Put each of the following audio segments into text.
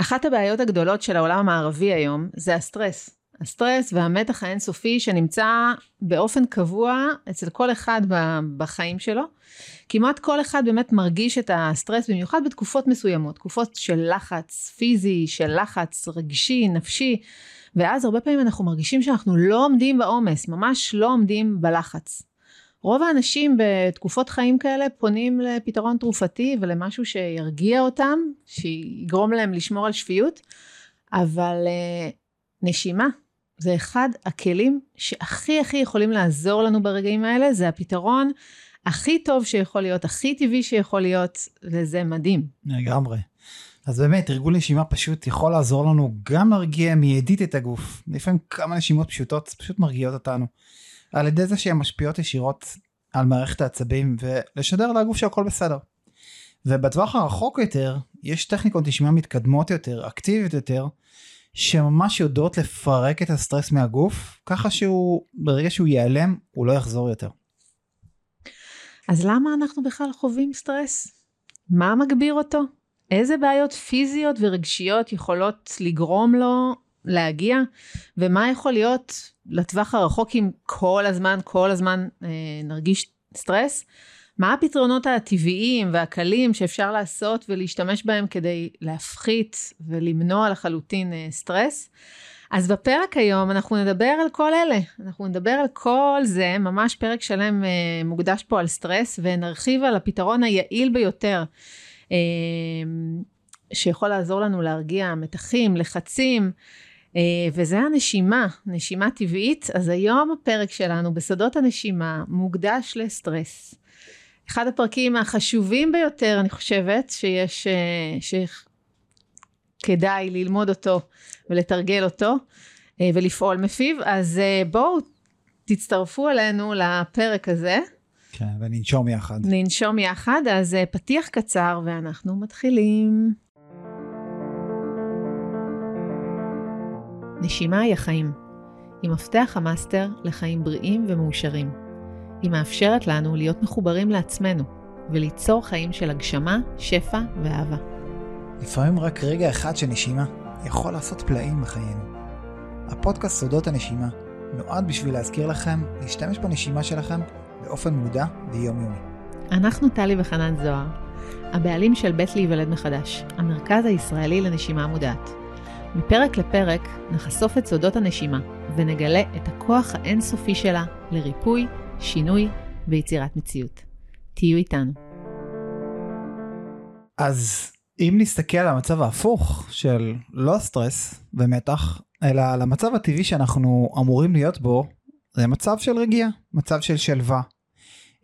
אחת הבעיות הגדולות של העולם המערבי היום זה הסטרס. הסטרס והמתח האינסופי שנמצא באופן קבוע אצל כל אחד בחיים שלו. כמעט כל אחד באמת מרגיש את הסטרס במיוחד בתקופות מסוימות, תקופות של לחץ פיזי, של לחץ רגשי, נפשי, ואז הרבה פעמים אנחנו מרגישים שאנחנו לא עומדים בעומס, ממש לא עומדים בלחץ. רוב האנשים בתקופות חיים כאלה פונים לפתרון תרופתי ולמשהו שירגיע אותם, שיגרום להם לשמור על שפיות, אבל uh, נשימה זה אחד הכלים שהכי הכי יכולים לעזור לנו ברגעים האלה, זה הפתרון הכי טוב שיכול להיות, הכי טבעי שיכול להיות, וזה מדהים. לגמרי. אז באמת, ארגון נשימה פשוט יכול לעזור לנו גם להרגיע מיידית את הגוף. לפעמים כמה נשימות פשוטות פשוט מרגיעות אותנו. על ידי זה שהן משפיעות ישירות על מערכת העצבים ולשדר לגוף שהכל בסדר. ובטווח הרחוק יותר, יש טכניקות נשימה מתקדמות יותר, אקטיביות יותר, שממש יודעות לפרק את הסטרס מהגוף, ככה שהוא, ברגע שהוא ייעלם, הוא לא יחזור יותר. אז למה אנחנו בכלל חווים סטרס? מה מגביר אותו? איזה בעיות פיזיות ורגשיות יכולות לגרום לו להגיע? ומה יכול להיות לטווח הרחוק אם כל הזמן, כל הזמן אה, נרגיש סטרס? מה הפתרונות הטבעיים והקלים שאפשר לעשות ולהשתמש בהם כדי להפחית ולמנוע לחלוטין אה, סטרס? אז בפרק היום אנחנו נדבר על כל אלה, אנחנו נדבר על כל זה, ממש פרק שלם אה, מוקדש פה על סטרס, ונרחיב על הפתרון היעיל ביותר, אה, שיכול לעזור לנו להרגיע מתחים, לחצים, וזה הנשימה, נשימה טבעית. אז היום הפרק שלנו בסודות הנשימה מוקדש לסטרס. אחד הפרקים החשובים ביותר, אני חושבת, שיש, אה, שכדאי ללמוד אותו ולתרגל אותו אה, ולפעול מפיו, אז אה, בואו תצטרפו אלינו לפרק הזה. כן, וננשום יחד. ננשום יחד, אז פתיח קצר ואנחנו מתחילים. נשימה היא החיים. היא מפתח המאסטר לחיים בריאים ומאושרים. היא מאפשרת לנו להיות מחוברים לעצמנו וליצור חיים של הגשמה, שפע ואהבה. לפעמים רק רגע אחד של נשימה יכול לעשות פלאים בחיינו. הפודקאסט סודות הנשימה נועד בשביל להזכיר לכם להשתמש בנשימה שלכם באופן מודע ויומיומי. אנחנו טלי וחנן זוהר, הבעלים של בית להיוולד מחדש, המרכז הישראלי לנשימה מודעת. מפרק לפרק נחשוף את סודות הנשימה ונגלה את הכוח האינסופי שלה לריפוי, שינוי ויצירת מציאות. תהיו איתנו. אז אם נסתכל על המצב ההפוך של לא סטרס ומתח, אלא על המצב הטבעי שאנחנו אמורים להיות בו, זה מצב של רגיעה, מצב של שלווה.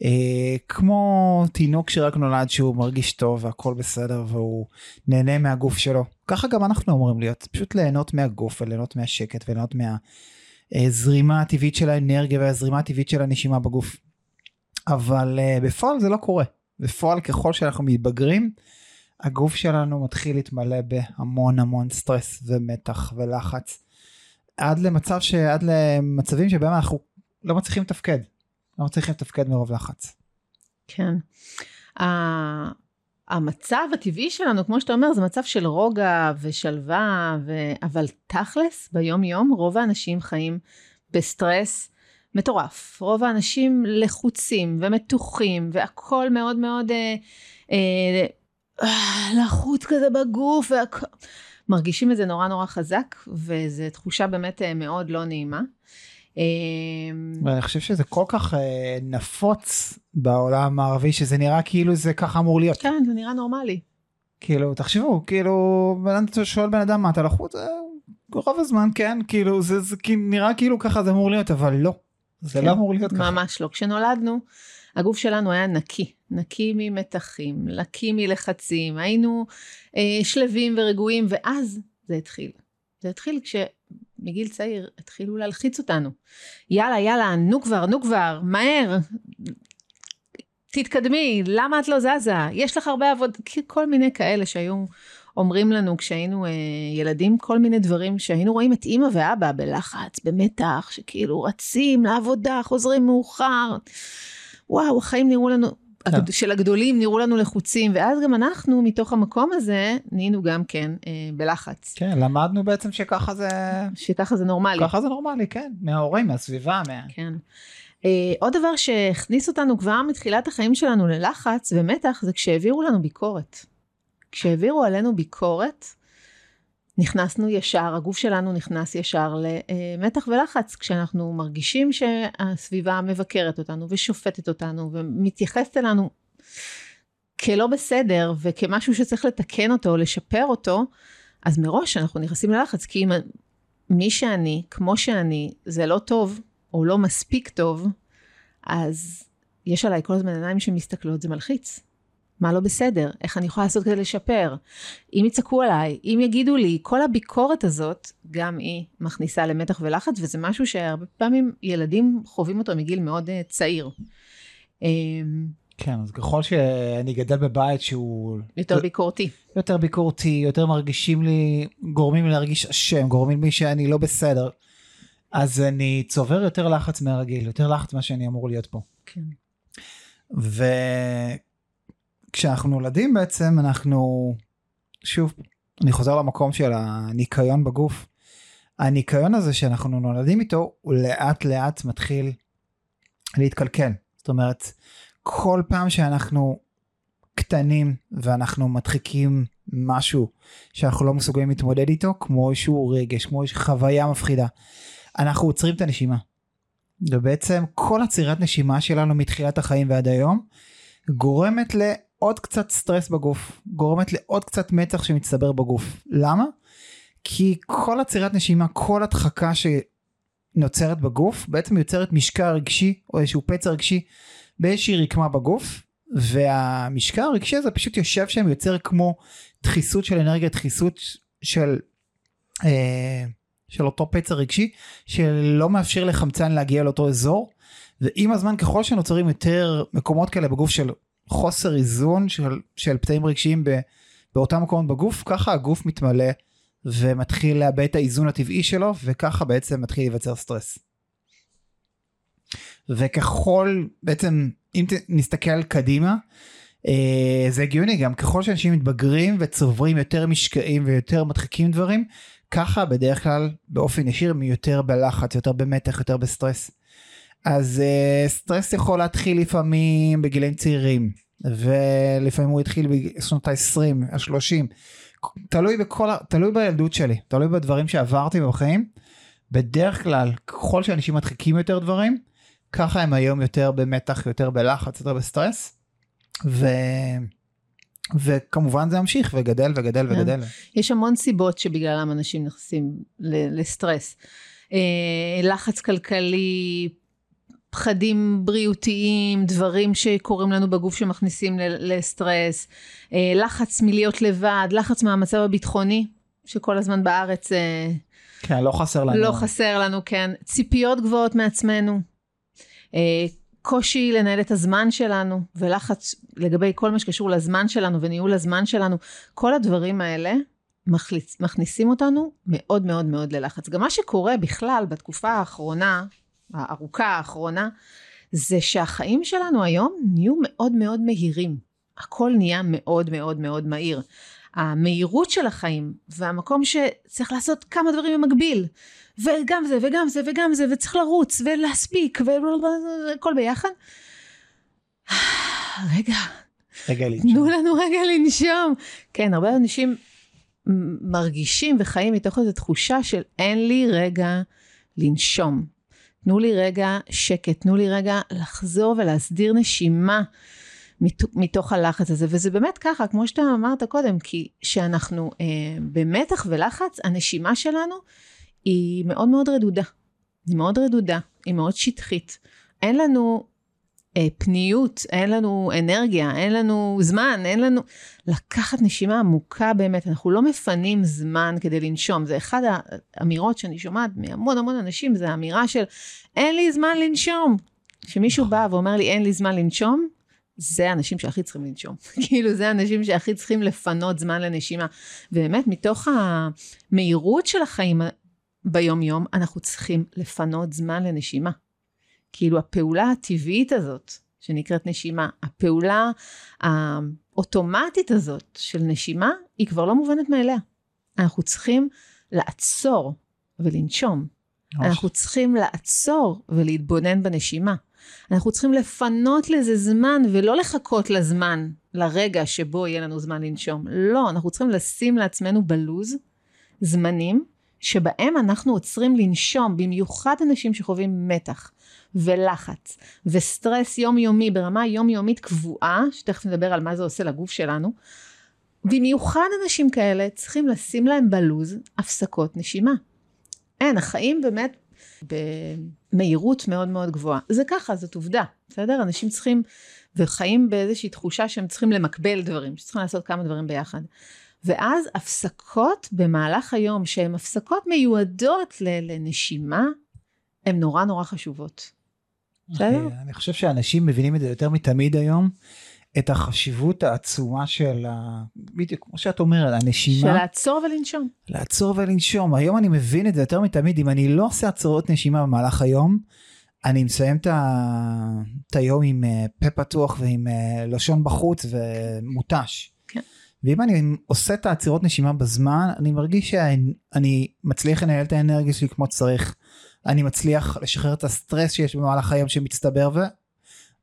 אה, כמו תינוק שרק נולד שהוא מרגיש טוב והכל בסדר והוא נהנה מהגוף שלו. ככה גם אנחנו אמורים להיות, פשוט ליהנות מהגוף וליהנות מהשקט וליהנות מה... הזרימה הטבעית של האנרגיה והזרימה הטבעית של הנשימה בגוף. אבל uh, בפועל זה לא קורה. בפועל ככל שאנחנו מתבגרים, הגוף שלנו מתחיל להתמלא בהמון המון סטרס ומתח ולחץ. עד למצב ש... עד למצבים שבהם אנחנו לא מצליחים לתפקד. לא מצליחים לתפקד מרוב לחץ. כן. המצב הטבעי שלנו, כמו שאתה אומר, זה מצב של רוגע ושלווה, ו... אבל תכלס, ביום יום, רוב האנשים חיים בסטרס מטורף. רוב האנשים לחוצים ומתוחים, והכול מאוד מאוד אה, אה, אה, לחוץ כזה בגוף, והכ... מרגישים את זה נורא נורא חזק, וזו תחושה באמת אה, מאוד לא נעימה. אמ, ואני חושב שזה כל כך אה, נפוץ בעולם הערבי שזה נראה כאילו זה ככה אמור להיות. כן זה נראה נורמלי. כאילו תחשבו כאילו אתה שואל בן אדם מה אתה לחוץ אה, רוב הזמן כן כאילו זה, זה נראה כאילו ככה זה אמור להיות אבל לא. זה כן, לא אמור להיות ככה. ממש לא כשנולדנו הגוף שלנו היה נקי נקי ממתחים נקי מלחצים היינו אה, שלווים ורגועים ואז זה התחיל. זה התחיל כש... מגיל צעיר התחילו להלחיץ אותנו. יאללה, יאללה, נו כבר, נו כבר, מהר, תתקדמי, למה את לא זזה? יש לך הרבה עבודה, כל מיני כאלה שהיו אומרים לנו כשהיינו אה, ילדים, כל מיני דברים שהיינו רואים את אימא ואבא בלחץ, במתח, שכאילו רצים לעבודה, חוזרים מאוחר. וואו, החיים נראו לנו של הגדולים נראו לנו לחוצים, ואז גם אנחנו, מתוך המקום הזה, נהיינו גם כן אה, בלחץ. כן, למדנו בעצם שככה זה, שככה זה נורמלי. ככה זה נורמלי, כן, מההורים, מהסביבה, מה... כן. Uh, עוד דבר שהכניס אותנו כבר מתחילת החיים שלנו ללחץ ומתח זה כשהעבירו לנו ביקורת. כשהעבירו עלינו ביקורת, נכנסנו ישר, הגוף שלנו נכנס ישר למתח ולחץ, כשאנחנו מרגישים שהסביבה מבקרת אותנו ושופטת אותנו ומתייחסת אלינו כלא בסדר וכמשהו שצריך לתקן אותו או לשפר אותו, אז מראש אנחנו נכנסים ללחץ, כי אם מי שאני, כמו שאני, זה לא טוב, או לא מספיק טוב, אז יש עליי כל הזמן עיניים שמסתכלות, זה מלחיץ. מה לא בסדר? איך אני יכולה לעשות כדי לשפר? אם יצעקו עליי, אם יגידו לי, כל הביקורת הזאת, גם היא מכניסה למתח ולחץ, וזה משהו שהרבה פעמים ילדים חווים אותו מגיל מאוד uh, צעיר. Um, כן, אז ככל שאני גדל בבית שהוא יותר ביקורתי. יותר ביקורתי, יותר מרגישים לי, גורמים לי להרגיש אשם, גורמים לי שאני לא בסדר, אז אני צובר יותר לחץ מהרגיל, יותר לחץ ממה שאני אמור להיות פה. כן. וכשאנחנו נולדים בעצם אנחנו, שוב, אני חוזר למקום של הניקיון בגוף. הניקיון הזה שאנחנו נולדים איתו, הוא לאט לאט מתחיל להתקלקל. זאת אומרת, כל פעם שאנחנו קטנים ואנחנו מדחיקים משהו שאנחנו לא מסוגלים להתמודד איתו, כמו איזשהו רגש, כמו איזושהי חוויה מפחידה, אנחנו עוצרים את הנשימה. ובעצם כל עצירת נשימה שלנו מתחילת החיים ועד היום גורמת לעוד קצת סטרס בגוף, גורמת לעוד קצת מתח שמצטבר בגוף. למה? כי כל עצירת נשימה, כל הדחקה שנוצרת בגוף בעצם יוצרת משקע רגשי או איזשהו פצע רגשי באיזושהי רקמה בגוף והמשקע הרגשי הזה פשוט יושב שם יוצר כמו דחיסות של אנרגיה דחיסות של אה, של אותו פצע רגשי שלא מאפשר לחמצן להגיע לאותו אזור ועם הזמן ככל שנוצרים יותר מקומות כאלה בגוף של חוסר איזון של, של פתאים רגשיים ב, באותם מקומות בגוף ככה הגוף מתמלא ומתחיל לאבד את האיזון הטבעי שלו וככה בעצם מתחיל להיווצר סטרס. וככל בעצם אם נסתכל קדימה אה, זה הגיוני גם ככל שאנשים מתבגרים וצוברים יותר משקעים ויותר מדחיקים דברים ככה בדרך כלל באופן ישיר הם יותר בלחץ יותר במתח יותר בסטרס. אז אה, סטרס יכול להתחיל לפעמים בגילאים צעירים ולפעמים הוא התחיל בשנות ה-20 ה-30 תלוי בכל תלוי בילדות שלי תלוי בדברים שעברתי בחיים בדרך כלל ככל שאנשים מדחיקים יותר דברים ככה הם היום יותר במתח יותר בלחץ יותר בסטרס. ו... וכמובן זה ממשיך וגדל וגדל כן. וגדל. יש המון סיבות שבגללם אנשים נכנסים לסטרס. אה, לחץ כלכלי, פחדים בריאותיים, דברים שקורים לנו בגוף שמכניסים לסטרס, אה, לחץ מלהיות לבד, לחץ מהמצב הביטחוני, שכל הזמן בארץ אה, כן לא חסר לנו. לא חסר לנו, כן. ציפיות גבוהות מעצמנו. אה, קושי לנהל את הזמן שלנו, ולחץ לגבי כל מה שקשור לזמן שלנו וניהול הזמן שלנו, כל הדברים האלה מכניסים אותנו מאוד מאוד מאוד ללחץ. גם מה שקורה בכלל בתקופה האחרונה, הארוכה האחרונה, זה שהחיים שלנו היום נהיו מאוד מאוד מהירים. הכל נהיה מאוד מאוד מאוד מהיר. המהירות של החיים והמקום שצריך לעשות כמה דברים במקביל וגם זה וגם זה וגם זה וצריך לרוץ ולהספיק והכל ביחד. רגע, רגע לי. תנו לנו רגע לנשום. כן, הרבה אנשים מרגישים וחיים מתוך איזו תחושה של אין לי רגע לנשום. תנו לי רגע שקט, תנו לי רגע לחזור ולהסדיר נשימה מתוך הלחץ הזה. וזה באמת ככה, כמו שאתה אמרת קודם, כי כשאנחנו אה, במתח ולחץ, הנשימה שלנו היא מאוד מאוד רדודה. היא מאוד רדודה, היא מאוד שטחית. אין לנו פניות, אין לנו אנרגיה, אין לנו זמן, אין לנו... לקחת נשימה עמוקה באמת, אנחנו לא מפנים זמן כדי לנשום. זה אחד האמירות שאני שומעת מהמון המון אנשים, זה האמירה של אין לי זמן לנשום. כשמישהו בא ואומר לי אין לי זמן לנשום, זה האנשים שהכי צריכים לנשום. כאילו, זה האנשים שהכי צריכים לפנות זמן לנשימה. ובאמת, מתוך המהירות של החיים ביום-יום, אנחנו צריכים לפנות זמן לנשימה. כאילו, הפעולה הטבעית הזאת, שנקראת נשימה. הפעולה האוטומטית הזאת של נשימה היא כבר לא מובנת מאליה. אנחנו צריכים לעצור ולנשום. ממש. אנחנו צריכים לעצור ולהתבונן בנשימה. אנחנו צריכים לפנות לזה זמן ולא לחכות לזמן, לרגע שבו יהיה לנו זמן לנשום. לא, אנחנו צריכים לשים לעצמנו בלוז זמנים שבהם אנחנו עוצרים לנשום, במיוחד אנשים שחווים מתח ולחץ וסטרס יומיומי ברמה יומיומית קבועה, שתכף נדבר על מה זה עושה לגוף שלנו. במיוחד אנשים כאלה צריכים לשים להם בלוז הפסקות נשימה. אין, החיים באמת במהירות מאוד מאוד גבוהה. זה ככה, זאת עובדה, בסדר? אנשים צריכים, וחיים באיזושהי תחושה שהם צריכים למקבל דברים, שצריכים לעשות כמה דברים ביחד. ואז הפסקות במהלך היום, שהן הפסקות מיועדות לנשימה, הן נורא נורא חשובות. בסדר? אני חושב שאנשים מבינים את זה יותר מתמיד היום. את החשיבות העצומה של ה... בדיוק כמו שאת אומרת הנשימה. של לעצור ולנשום. לעצור ולנשום. היום אני מבין את זה יותר מתמיד אם אני לא עושה הצהרות נשימה במהלך היום. אני מסיים את, ה... את היום עם אה, פה פתוח ועם אה, לשון בחוץ ומותש. כן. ואם אני עושה את העצירות נשימה בזמן אני מרגיש שאני מצליח לנהל את האנרגיה שלי כמו שצריך. אני מצליח לשחרר את הסטרס שיש במהלך היום שמצטבר ו...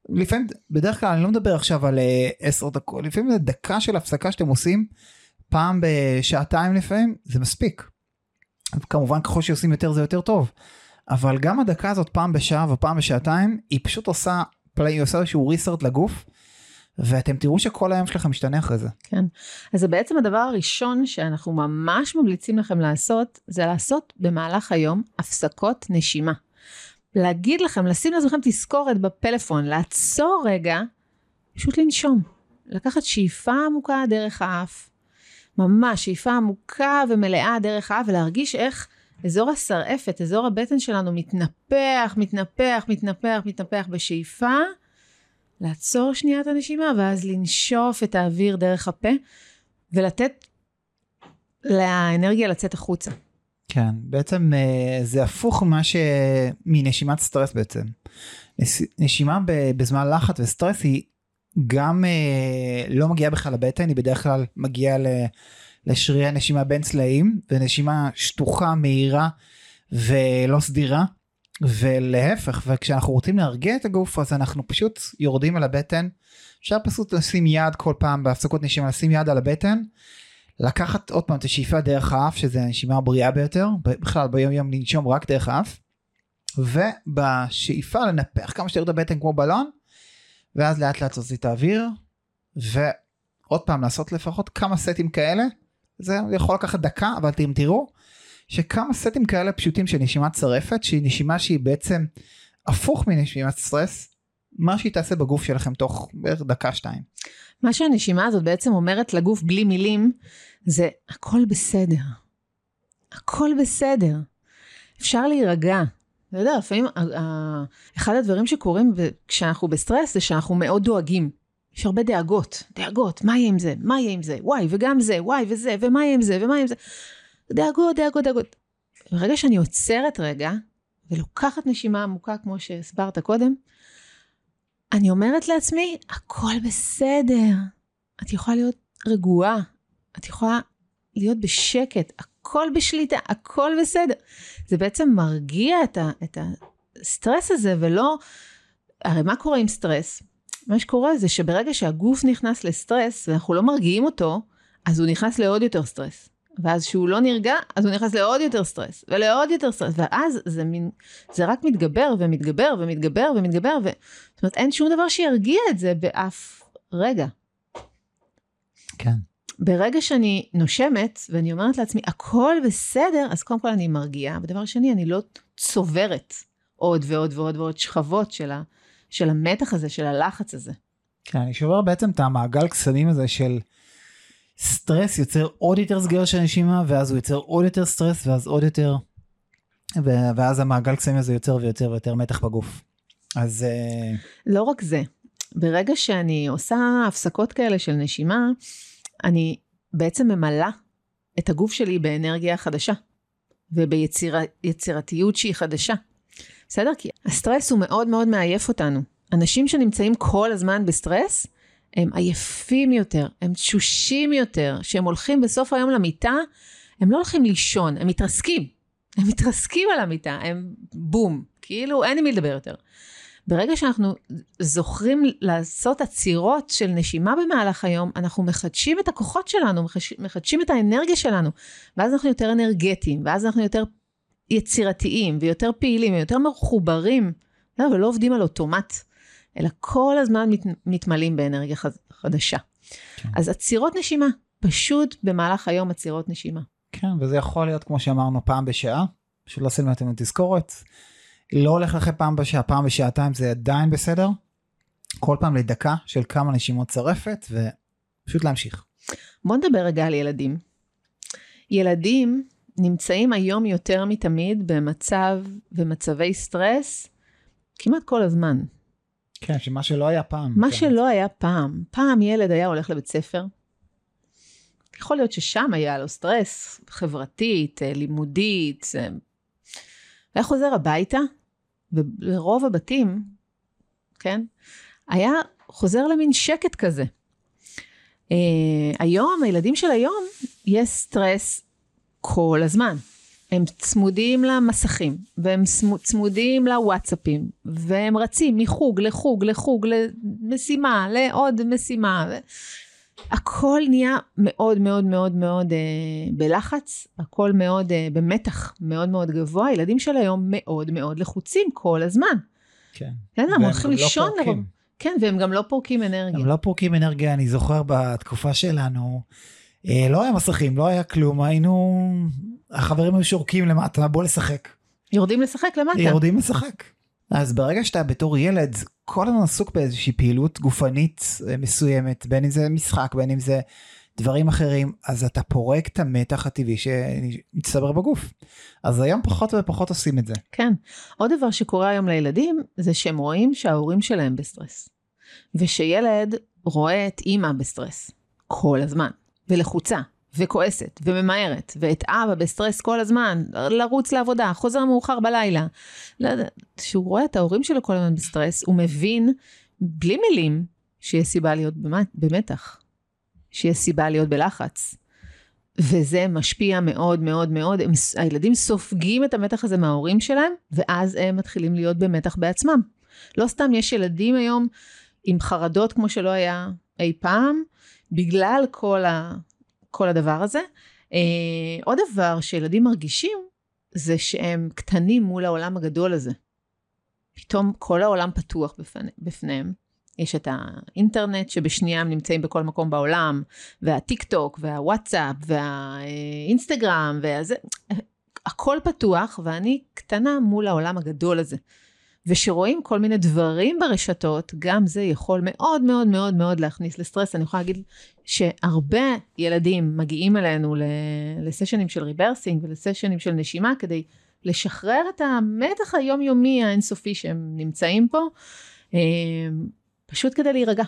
לפעמים בדרך כלל אני לא מדבר עכשיו על אה, עשר דקות לפעמים זה דקה של הפסקה שאתם עושים פעם בשעתיים לפעמים זה מספיק. כמובן ככל שעושים יותר זה יותר טוב אבל גם הדקה הזאת פעם בשעה ופעם בשעתיים היא פשוט עושה היא עושה איזשהו ריסרט לגוף. ואתם תראו שכל היום שלכם משתנה אחרי זה. כן, אז זה בעצם הדבר הראשון שאנחנו ממש ממליצים לכם לעשות, זה לעשות במהלך היום הפסקות נשימה. להגיד לכם, לשים לעצמכם תזכורת בפלאפון, לעצור רגע, פשוט לנשום. לקחת שאיפה עמוקה דרך האף, ממש שאיפה עמוקה ומלאה דרך האף, ולהרגיש איך אזור השרעפת, אזור הבטן שלנו מתנפח, מתנפח, מתנפח, מתנפח בשאיפה, לעצור שנייה את הנשימה, ואז לנשוף את האוויר דרך הפה, ולתת לאנרגיה לצאת החוצה. כן, בעצם אה, זה הפוך ממה ש... מנשימת סטרס בעצם. נשימה בזמן לחץ וסטרס היא גם אה, לא מגיעה בכלל לבטן, היא בדרך כלל מגיעה לשרירי הנשימה בין צלעים, ונשימה שטוחה, מהירה ולא סדירה. ולהפך, וכשאנחנו רוצים להרגיע את הגוף אז אנחנו פשוט יורדים על הבטן. אפשר פשוט לשים יד כל פעם בהפסקות נשימה, לשים יד על הבטן. לקחת עוד פעם את השאיפה דרך האף שזה הנשימה הבריאה ביותר בכלל ביום יום לנשום רק דרך האף ובשאיפה לנפח כמה שיותר את הבטן כמו בלון ואז לאט לאט להוציא את האוויר ועוד פעם לעשות לפחות כמה סטים כאלה זה יכול לקחת דקה אבל אתם תראו שכמה סטים כאלה פשוטים של נשימת צרפת שהיא נשימה שהיא בעצם הפוך מנשימת סטרס מה שהיא תעשה בגוף שלכם תוך בערך דקה שתיים. מה שהנשימה הזאת בעצם אומרת לגוף בלי מילים זה הכל בסדר. הכל בסדר. אפשר להירגע. אתה יודע, לפעמים אחד הדברים שקורים כשאנחנו בסטרס זה שאנחנו מאוד דואגים. יש הרבה דאגות, דאגות, מה יהיה עם זה? מה יהיה עם זה? וואי, וגם זה, וואי, וזה, ומה יהיה עם זה, ומה יהיה עם זה? דאגות, דאגות, דאגות. ברגע שאני עוצרת רגע, ולוקחת נשימה עמוקה, כמו שהסברת קודם, אני אומרת לעצמי, הכל בסדר. את יכולה להיות רגועה, את יכולה להיות בשקט, הכל בשליטה, הכל בסדר. זה בעצם מרגיע את, ה, את הסטרס הזה, ולא... הרי מה קורה עם סטרס? מה שקורה זה שברגע שהגוף נכנס לסטרס, ואנחנו לא מרגיעים אותו, אז הוא נכנס לעוד יותר סטרס. ואז כשהוא לא נרגע, אז הוא נכנס לעוד יותר סטרס, ולעוד יותר סטרס, ואז זה מין, זה רק מתגבר ומתגבר ומתגבר ומתגבר, ו... זאת אומרת, אין שום דבר שירגיע את זה באף רגע. כן. ברגע שאני נושמת, ואני אומרת לעצמי, הכל בסדר, אז קודם כל אני מרגיעה, ודבר שני, אני לא צוברת עוד ועוד ועוד ועוד שכבות של, ה, של המתח הזה, של הלחץ הזה. כן, אני שובר בעצם את המעגל קסמים הזה של... סטרס יוצר עוד יותר סגר של נשימה ואז הוא יוצר עוד יותר סטרס ואז עוד יותר ואז המעגל קסמים הזה יותר ויותר ויותר מתח בגוף. אז אה, לא רק זה ברגע שאני עושה הפסקות כאלה של נשימה אני בעצם ממלאה את הגוף שלי באנרגיה חדשה וביצירתיות שהיא חדשה. בסדר? כי הסטרס הוא מאוד מאוד מעייף אותנו. אנשים שנמצאים כל הזמן בסטרס, הם עייפים יותר, הם תשושים יותר, כשהם הולכים בסוף היום למיטה, הם לא הולכים לישון, הם מתרסקים. הם מתרסקים על המיטה, הם בום, כאילו אין עם מי לדבר יותר. ברגע שאנחנו זוכרים לעשות עצירות של נשימה במהלך היום, אנחנו מחדשים את הכוחות שלנו, מחדשים את האנרגיה שלנו, ואז אנחנו יותר אנרגטיים, ואז אנחנו יותר יצירתיים, ויותר פעילים, ויותר מחוברים, לא, ולא עובדים על אוטומט, אלא כל הזמן מת, מתמלאים באנרגיה חדשה. כן. אז עצירות נשימה, פשוט במהלך היום עצירות נשימה. כן, וזה יכול להיות, כמו שאמרנו, פעם בשעה, פשוט לשים לעצמנו תזכורת. לא הולך לכם פעם בשעה, פעם בשעתיים זה עדיין בסדר. כל פעם לדקה של כמה נשימות צרפת, ופשוט להמשיך. בוא נדבר רגע על ילדים. ילדים נמצאים היום יותר מתמיד במצב ומצבי סטרס כמעט כל הזמן. כן, שמה שלא היה פעם. מה כן. שלא היה פעם. פעם ילד היה הולך לבית ספר, יכול להיות ששם היה לו סטרס, חברתית, אה, לימודית, אה, והיה חוזר הביתה, ולרוב הבתים, כן, היה חוזר למין שקט כזה. Uh, היום, הילדים של היום, יש סטרס כל הזמן. הם צמודים למסכים, והם צמודים לוואטסאפים, והם רצים מחוג לחוג לחוג, למשימה, לעוד משימה. הכל נהיה מאוד מאוד מאוד מאוד אה, בלחץ, הכל מאוד אה, במתח מאוד מאוד גבוה, הילדים של היום מאוד מאוד לחוצים כל הזמן. כן. כן, הם הולכים לא לישון. לא כן, והם גם לא פורקים אנרגיה. הם לא פורקים אנרגיה, אני זוכר בתקופה שלנו, אה, לא היה מסכים, לא היה כלום, היינו, החברים היו שורקים למטה, בוא לשחק. יורדים לשחק למטה. יורדים לשחק. אז ברגע שאתה בתור ילד כל הזמן עסוק באיזושהי פעילות גופנית אה, מסוימת, בין אם זה משחק, בין אם זה דברים אחרים, אז אתה פורק את המתח הטבעי שמצטבר בגוף. אז היום פחות ופחות עושים את זה. כן. עוד דבר שקורה היום לילדים, זה שהם רואים שההורים שלהם בסטרס. ושילד רואה את אימא בסטרס כל הזמן, ולחוצה, וכועסת, וממהרת, ואת אבא בסטרס כל הזמן, לרוץ לעבודה, חוזר מאוחר בלילה. כשהוא רואה את ההורים שלו כל הזמן בסטרס, הוא מבין, בלי מילים, שיש סיבה להיות במתח, שיש סיבה להיות בלחץ. וזה משפיע מאוד מאוד מאוד, הם, הילדים סופגים את המתח הזה מההורים שלהם, ואז הם מתחילים להיות במתח בעצמם. לא סתם יש ילדים היום עם חרדות כמו שלא היה אי פעם, בגלל כל ה... כל הדבר הזה. Uh, עוד דבר שילדים מרגישים, זה שהם קטנים מול העולם הגדול הזה. פתאום כל העולם פתוח בפני, בפניהם. יש את האינטרנט שבשנייה הם נמצאים בכל מקום בעולם, והטיק טוק, והוואטסאפ, והאינסטגרם, והזה, הכל פתוח, ואני קטנה מול העולם הגדול הזה. ושרואים כל מיני דברים ברשתות, גם זה יכול מאוד מאוד מאוד מאוד להכניס לסטרס. אני יכולה להגיד שהרבה ילדים מגיעים אלינו לסשנים של rebirthing ולסשנים של נשימה כדי לשחרר את המתח היומיומי האינסופי שהם נמצאים פה, אה, פשוט כדי להירגע.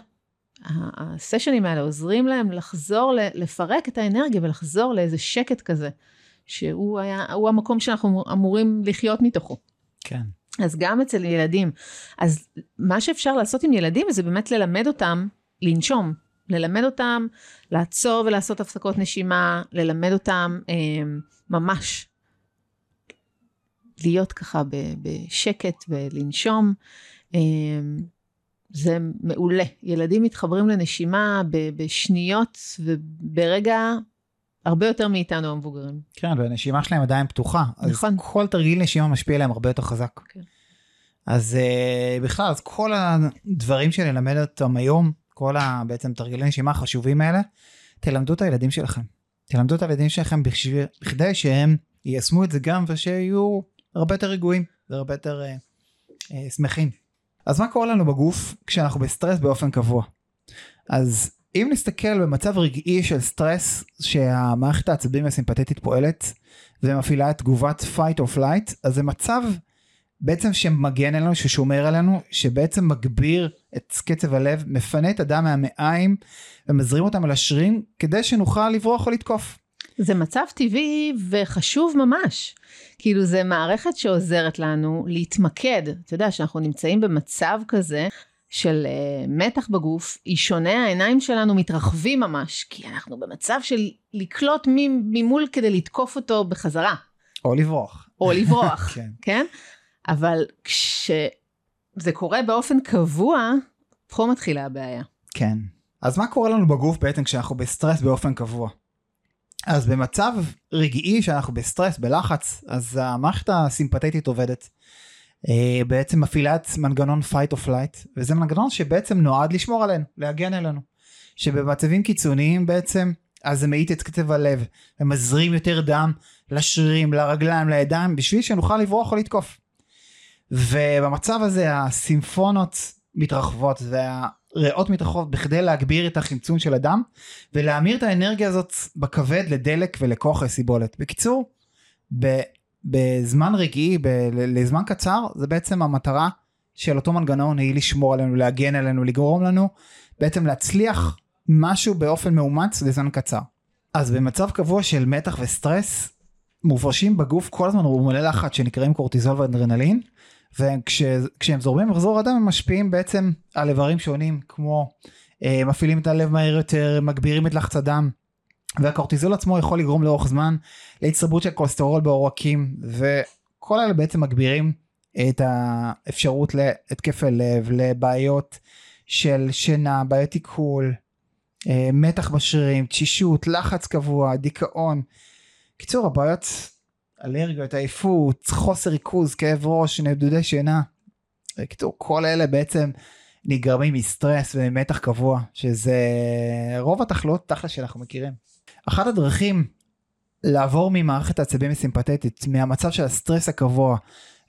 הסשנים האלה עוזרים להם לחזור, לפרק את האנרגיה ולחזור לאיזה שקט כזה, שהוא היה, המקום שאנחנו אמורים לחיות מתוכו. כן. אז גם אצל ילדים. אז מה שאפשר לעשות עם ילדים זה באמת ללמד אותם לנשום. ללמד אותם לעצור ולעשות הפסקות נשימה, ללמד אותם אה, ממש להיות ככה בשקט ולנשום. אה, זה מעולה. ילדים מתחברים לנשימה בשניות וברגע הרבה יותר מאיתנו המבוגרים. כן, והנשימה שלהם עדיין פתוחה. נכון. אז כל תרגיל נשימה משפיע עליהם הרבה יותר חזק. כן. אז uh, בכלל, אז כל הדברים שנלמד אותם היום, כל ה, בעצם תרגילי נשימה החשובים האלה, תלמדו את הילדים שלכם. תלמדו את הילדים שלכם בכדי שהם יישמו את זה גם ושיהיו הרבה יותר רגועים והרבה יותר uh, uh, שמחים. אז מה קורה לנו בגוף כשאנחנו בסטרס באופן קבוע? אז אם נסתכל במצב רגעי של סטרס שהמערכת העצבים הסימפטית פועלת ומפעילה את תגובת fight or flight אז זה מצב בעצם שמגן עלינו ששומר עלינו שבעצם מגביר את קצב הלב מפנה את הדם מהמעיים ומזרים אותם על השרירים כדי שנוכל לברוח או לתקוף. זה מצב טבעי וחשוב ממש. כאילו זה מערכת שעוזרת לנו להתמקד. אתה יודע, שאנחנו נמצאים במצב כזה, של uh, מתח בגוף, היא שונה, העיניים שלנו מתרחבים ממש, כי אנחנו במצב של לקלוט ממול כדי לתקוף אותו בחזרה. או לברוח. או לברוח, כן. כן? אבל כשזה קורה באופן קבוע, פה מתחילה הבעיה. כן. אז מה קורה לנו בגוף בעצם כשאנחנו בסטרס באופן קבוע? אז במצב רגעי שאנחנו בסטרס, בלחץ, אז המערכת הסימפטית עובדת. אה, בעצם מפעילה את מנגנון fight or flight, וזה מנגנון שבעצם נועד לשמור עלינו, להגן עלינו. שבמצבים קיצוניים בעצם, אז זה מאיט את קצב הלב, ומזרים יותר דם לשרירים, לרגליים, לידיים, בשביל שנוכל לברוח או לתקוף. ובמצב הזה הסימפונות מתרחבות והריאות מתרחבות בכדי להגביר את החמצון של הדם ולהמיר את האנרגיה הזאת בכבד לדלק ולכוח לסיבולת. בקיצור, בזמן רגעי, ב- לזמן קצר, זה בעצם המטרה של אותו מנגנון היא לשמור עלינו, להגן עלינו, לגרום לנו בעצם להצליח משהו באופן מאומץ לזמן קצר. אז במצב קבוע של מתח וסטרס, מופרשים בגוף כל הזמן רומוני לחץ שנקראים קורטיזול ואדרנלין, וכשהם זורמים במחזור הדם הם משפיעים בעצם על איברים שונים כמו אה, מפעילים את הלב מהר יותר, מגבירים את לחץ הדם, והקורטיזול עצמו יכול לגרום לאורך זמן להצטברות של כולסטרול בעורקים, וכל אלה בעצם מגבירים את האפשרות להתקפי לב, לבעיות של שינה, בעיות עיכול, אה, מתח בשרירים, תשישות, לחץ קבוע, דיכאון. קיצור הבעיות אלרגיות, עייפות, חוסר ריכוז, כאב ראש, נדודי שינה. בקיצור כל אלה בעצם נגרמים מסטרס וממתח קבוע שזה רוב התחלואות תכל'ס שאנחנו מכירים. אחת הדרכים לעבור ממערכת העצבים הסימפטית מהמצב של הסטרס הקבוע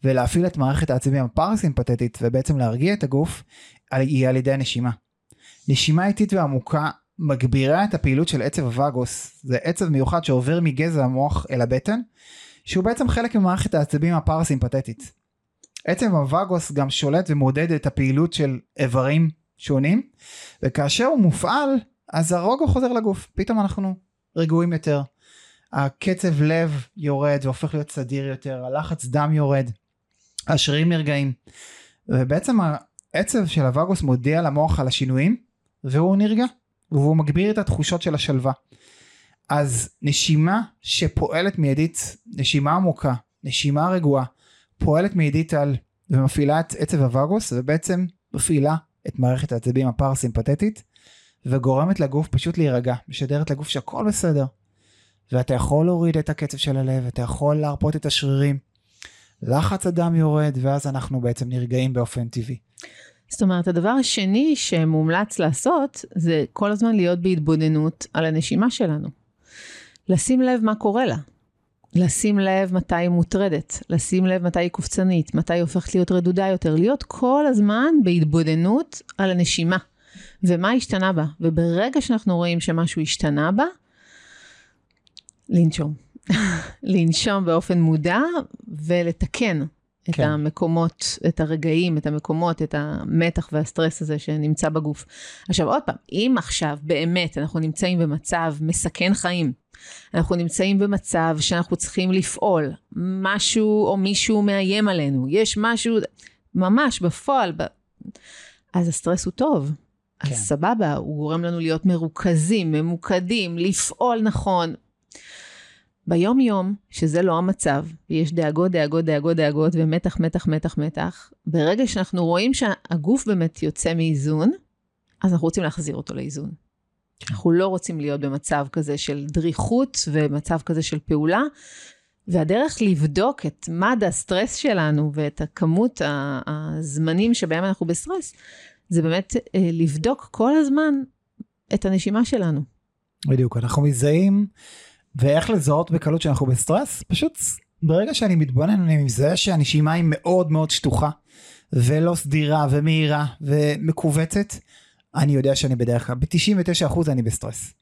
ולהפעיל את מערכת העצבים הפרסימפטית ובעצם להרגיע את הגוף היא על ידי הנשימה. נשימה איטית ועמוקה מגבירה את הפעילות של עצב הווגוס, זה עצב מיוחד שעובר מגזע המוח אל הבטן, שהוא בעצם חלק ממערכת העצבים הפרסימפטית. עצב הווגוס גם שולט ומעודד את הפעילות של איברים שונים, וכאשר הוא מופעל, אז הרוגע חוזר לגוף, פתאום אנחנו רגועים יותר. הקצב לב יורד והופך להיות סדיר יותר, הלחץ דם יורד, השרירים נרגעים, ובעצם העצב של הווגוס מודיע למוח על השינויים, והוא נרגע. והוא מגביר את התחושות של השלווה. אז נשימה שפועלת מיידית, נשימה עמוקה, נשימה רגועה, פועלת מיידית על ומפעילה את עצב הווגוס ובעצם מפעילה את מערכת העצבים הפרסימפטית וגורמת לגוף פשוט להירגע, משדרת לגוף שהכל בסדר. ואתה יכול להוריד את הקצב של הלב, אתה יכול להרפות את השרירים, לחץ הדם יורד ואז אנחנו בעצם נרגעים באופן טבעי. זאת אומרת, הדבר השני שמומלץ לעשות, זה כל הזמן להיות בהתבוננות על הנשימה שלנו. לשים לב מה קורה לה. לשים לב מתי היא מוטרדת, לשים לב מתי היא קופצנית, מתי היא הופכת להיות רדודה יותר, להיות כל הזמן בהתבוננות על הנשימה, ומה השתנה בה. וברגע שאנחנו רואים שמשהו השתנה בה, לנשום. לנשום באופן מודע ולתקן את כן. המקומות, את הרגעים, את המקומות, את המתח והסטרס הזה שנמצא בגוף. עכשיו עוד פעם, אם עכשיו באמת אנחנו נמצאים במצב מסכן חיים, אנחנו נמצאים במצב שאנחנו צריכים לפעול, משהו או מישהו מאיים עלינו, יש משהו, ממש בפועל, ב... אז הסטרס הוא טוב. כן. אז סבבה, הוא גורם לנו להיות מרוכזים, ממוקדים, לפעול נכון, ביום יום, שזה לא המצב, ויש דאגות, דאגות, דאגות, דאגות, ומתח, מתח, מתח, מתח, ברגע שאנחנו רואים שהגוף באמת יוצא מאיזון, אז אנחנו רוצים להחזיר אותו לאיזון. אנחנו לא רוצים להיות במצב כזה של דריכות ומצב כזה של פעולה, והדרך לבדוק את מד הסטרס שלנו ואת הכמות הזמנים שבהם אנחנו בסטרס, זה באמת אה, לבדוק כל הזמן את הנשימה שלנו. בדיוק, אנחנו מזהים ואיך לזהות בקלות שאנחנו בסטרס? פשוט ברגע שאני מתבונן אני מזהה שהנשימה היא מאוד מאוד שטוחה ולא סדירה ומהירה ומכווצת, אני יודע שאני בדרך כלל, ב-99% אני בסטרס.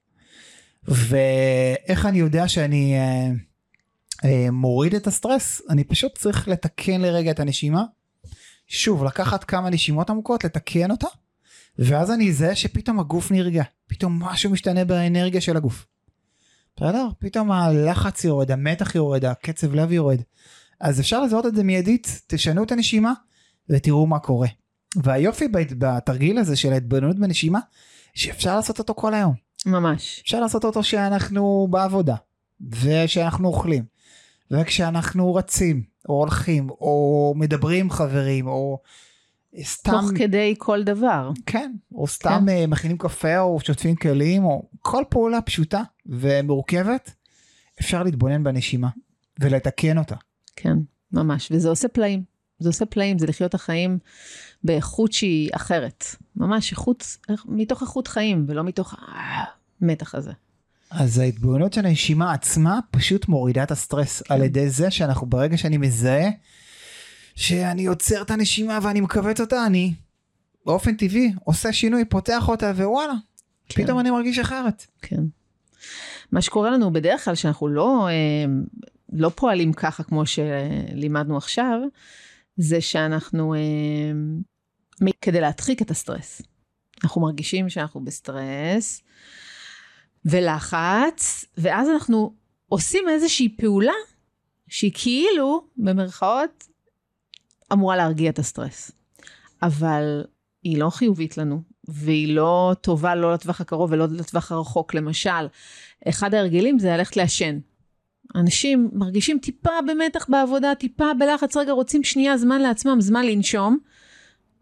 ואיך אני יודע שאני אה, אה, מוריד את הסטרס? אני פשוט צריך לתקן לרגע את הנשימה. שוב, לקחת כמה נשימות עמוקות, לתקן אותה, ואז אני אזהה שפתאום הגוף נרגע, פתאום משהו משתנה באנרגיה של הגוף. בסדר? פתאום הלחץ יורד, המתח יורד, הקצב לב יורד. אז אפשר לזהות את זה מיידית, תשנו את הנשימה ותראו מה קורה. והיופי בת- בתרגיל הזה של ההתבוננות בנשימה, שאפשר לעשות אותו כל היום. ממש. אפשר לעשות אותו כשאנחנו בעבודה, וכשאנחנו אוכלים, וכשאנחנו רצים, או הולכים, או מדברים עם חברים, או סתם, תוך כדי כל דבר. כן, או סתם כן. מכינים קפה, או שוטפים כלים, או כל פעולה פשוטה ומורכבת, אפשר להתבונן בנשימה ולתקן אותה. כן, ממש. וזה עושה פלאים. זה עושה פלאים, זה לחיות החיים באיכות שהיא אחרת. ממש איכות, מתוך איכות חיים, ולא מתוך המתח הזה. אז ההתבוננות של הנשימה עצמה פשוט מורידה את הסטרס כן. על ידי זה שאנחנו ברגע שאני מזהה שאני עוצר את הנשימה ואני מכווץ אותה, אני באופן טבעי עושה שינוי, פותח אותה ווואלה, כן. פתאום אני מרגיש אחרת. כן. מה שקורה לנו בדרך כלל שאנחנו לא, אה, לא פועלים ככה כמו שלימדנו עכשיו, זה שאנחנו, אה, כדי להדחיק את הסטרס. אנחנו מרגישים שאנחנו בסטרס ולחץ, ואז אנחנו עושים איזושהי פעולה שהיא כאילו, במרכאות, אמורה להרגיע את הסטרס. אבל היא לא חיובית לנו, והיא לא טובה לא לטווח הקרוב ולא לטווח הרחוק. למשל, אחד ההרגלים זה ללכת לעשן. אנשים מרגישים טיפה במתח בעבודה, טיפה בלחץ, רגע, רוצים שנייה זמן לעצמם, זמן לנשום,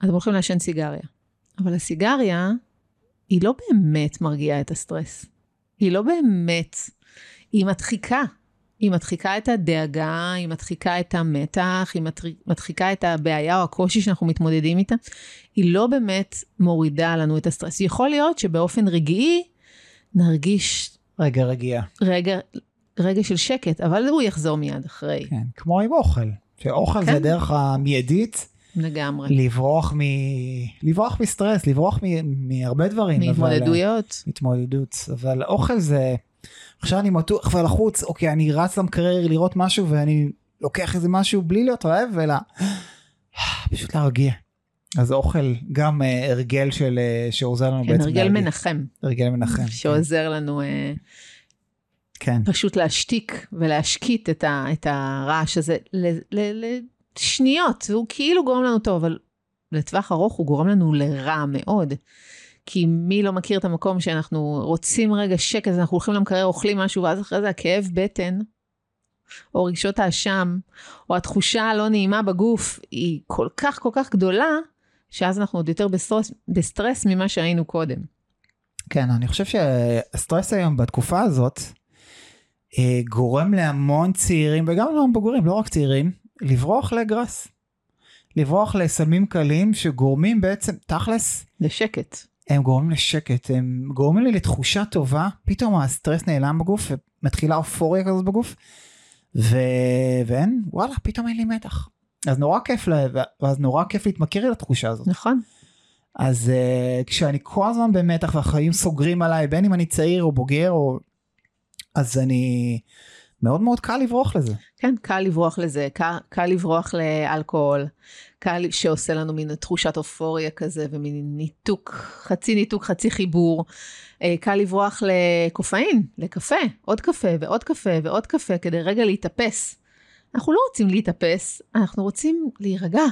אז הם הולכים לעשן סיגריה. אבל הסיגריה, היא לא באמת מרגיעה את הסטרס. היא לא באמת, היא מדחיקה. היא מדחיקה את הדאגה, היא מדחיקה את המתח, היא מדחיקה את הבעיה או הקושי שאנחנו מתמודדים איתה. היא לא באמת מורידה לנו את הסטרס. יכול להיות שבאופן רגעי נרגיש... רגע רגיעה. רגע, רגע של שקט, אבל הוא יחזור מיד אחרי. כן, כמו עם אוכל. שאוכל כן. זה דרך המיידית. לגמרי. לברוח, מ... לברוח מסטרס, לברוח מ... מהרבה דברים. מהתמודדויות. אבל... התמודדות. אבל אוכל זה... עכשיו אני מתוח ולחוץ, אוקיי, אני רץ למקרר לראות משהו ואני לוקח איזה משהו בלי להיות רעב, אלא פשוט להרגיע. אז אוכל גם uh, הרגל של, uh, שעוזר לנו כן, בעצם הרגל להרגיע. מנחם. הרגל מנחם. שעוזר כן. לנו uh, כן. פשוט להשתיק ולהשקיט את, ה, את הרעש הזה לשניות, והוא כאילו גורם לנו טוב, אבל לטווח ארוך הוא גורם לנו לרע מאוד. כי מי לא מכיר את המקום שאנחנו רוצים רגע שקט, אנחנו הולכים למקרר, אוכלים משהו, ואז אחרי זה הכאב בטן, או רגשות האשם, או התחושה הלא נעימה בגוף, היא כל כך כל כך גדולה, שאז אנחנו עוד יותר בסטרס, בסטרס ממה שהיינו קודם. כן, אני חושב שהסטרס היום בתקופה הזאת, אה, גורם להמון צעירים, וגם להמון בוגרים, לא רק צעירים, לברוח לגראס. לברוח לסמים קלים שגורמים בעצם, תכלס, לשקט. הם גורמים לשקט, הם גורמים לי לתחושה טובה, פתאום הסטרס נעלם בגוף, ומתחילה אופוריה כזאת בגוף, ו... ואין, וואלה, פתאום אין לי מתח. אז נורא כיף, לה... ואז נורא כיף להתמכר לתחושה הזאת. נכון. אז uh, כשאני כל הזמן במתח והחיים סוגרים עליי, בין אם אני צעיר או בוגר, או... אז אני... מאוד מאוד קל לברוח לזה. כן, קל לברוח לזה, קל, קל לברוח לאלכוהול, קל שעושה לנו מין תחושת אופוריה כזה ומין ניתוק, חצי ניתוק, חצי חיבור. אה, קל לברוח לקופאין, לקפה, עוד קפה ועוד קפה ועוד קפה כדי רגע להתאפס. אנחנו לא רוצים להתאפס, אנחנו רוצים להירגע.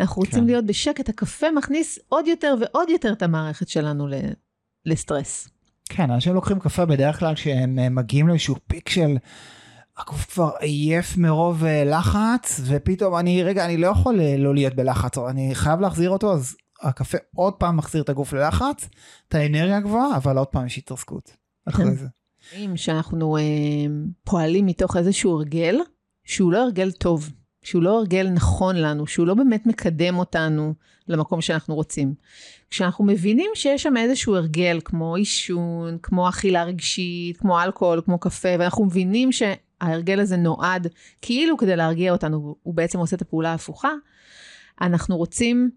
אנחנו רוצים כן. להיות בשקט, הקפה מכניס עוד יותר ועוד יותר את המערכת שלנו לסטרס. כן, אנשים לוקחים קפה בדרך כלל כשהם אה, מגיעים לאיזשהו פיק של הגוף כבר עייף מרוב אה, לחץ, ופתאום אני, רגע, אני לא יכול אה, לא להיות בלחץ, אני חייב להחזיר אותו, אז הקפה עוד פעם מחזיר את הגוף ללחץ, את האנרגיה הגבוהה, אבל עוד פעם יש התרסקות אחרי כן. זה. שאנחנו אה, פועלים מתוך איזשהו הרגל, שהוא לא הרגל טוב, שהוא לא הרגל נכון לנו, שהוא לא באמת מקדם אותנו למקום שאנחנו רוצים. כשאנחנו מבינים שיש שם איזשהו הרגל, כמו עישון, כמו אכילה רגשית, כמו אלכוהול, כמו קפה, ואנחנו מבינים שההרגל הזה נועד כאילו כדי להרגיע אותנו, הוא בעצם עושה את הפעולה ההפוכה, אנחנו רוצים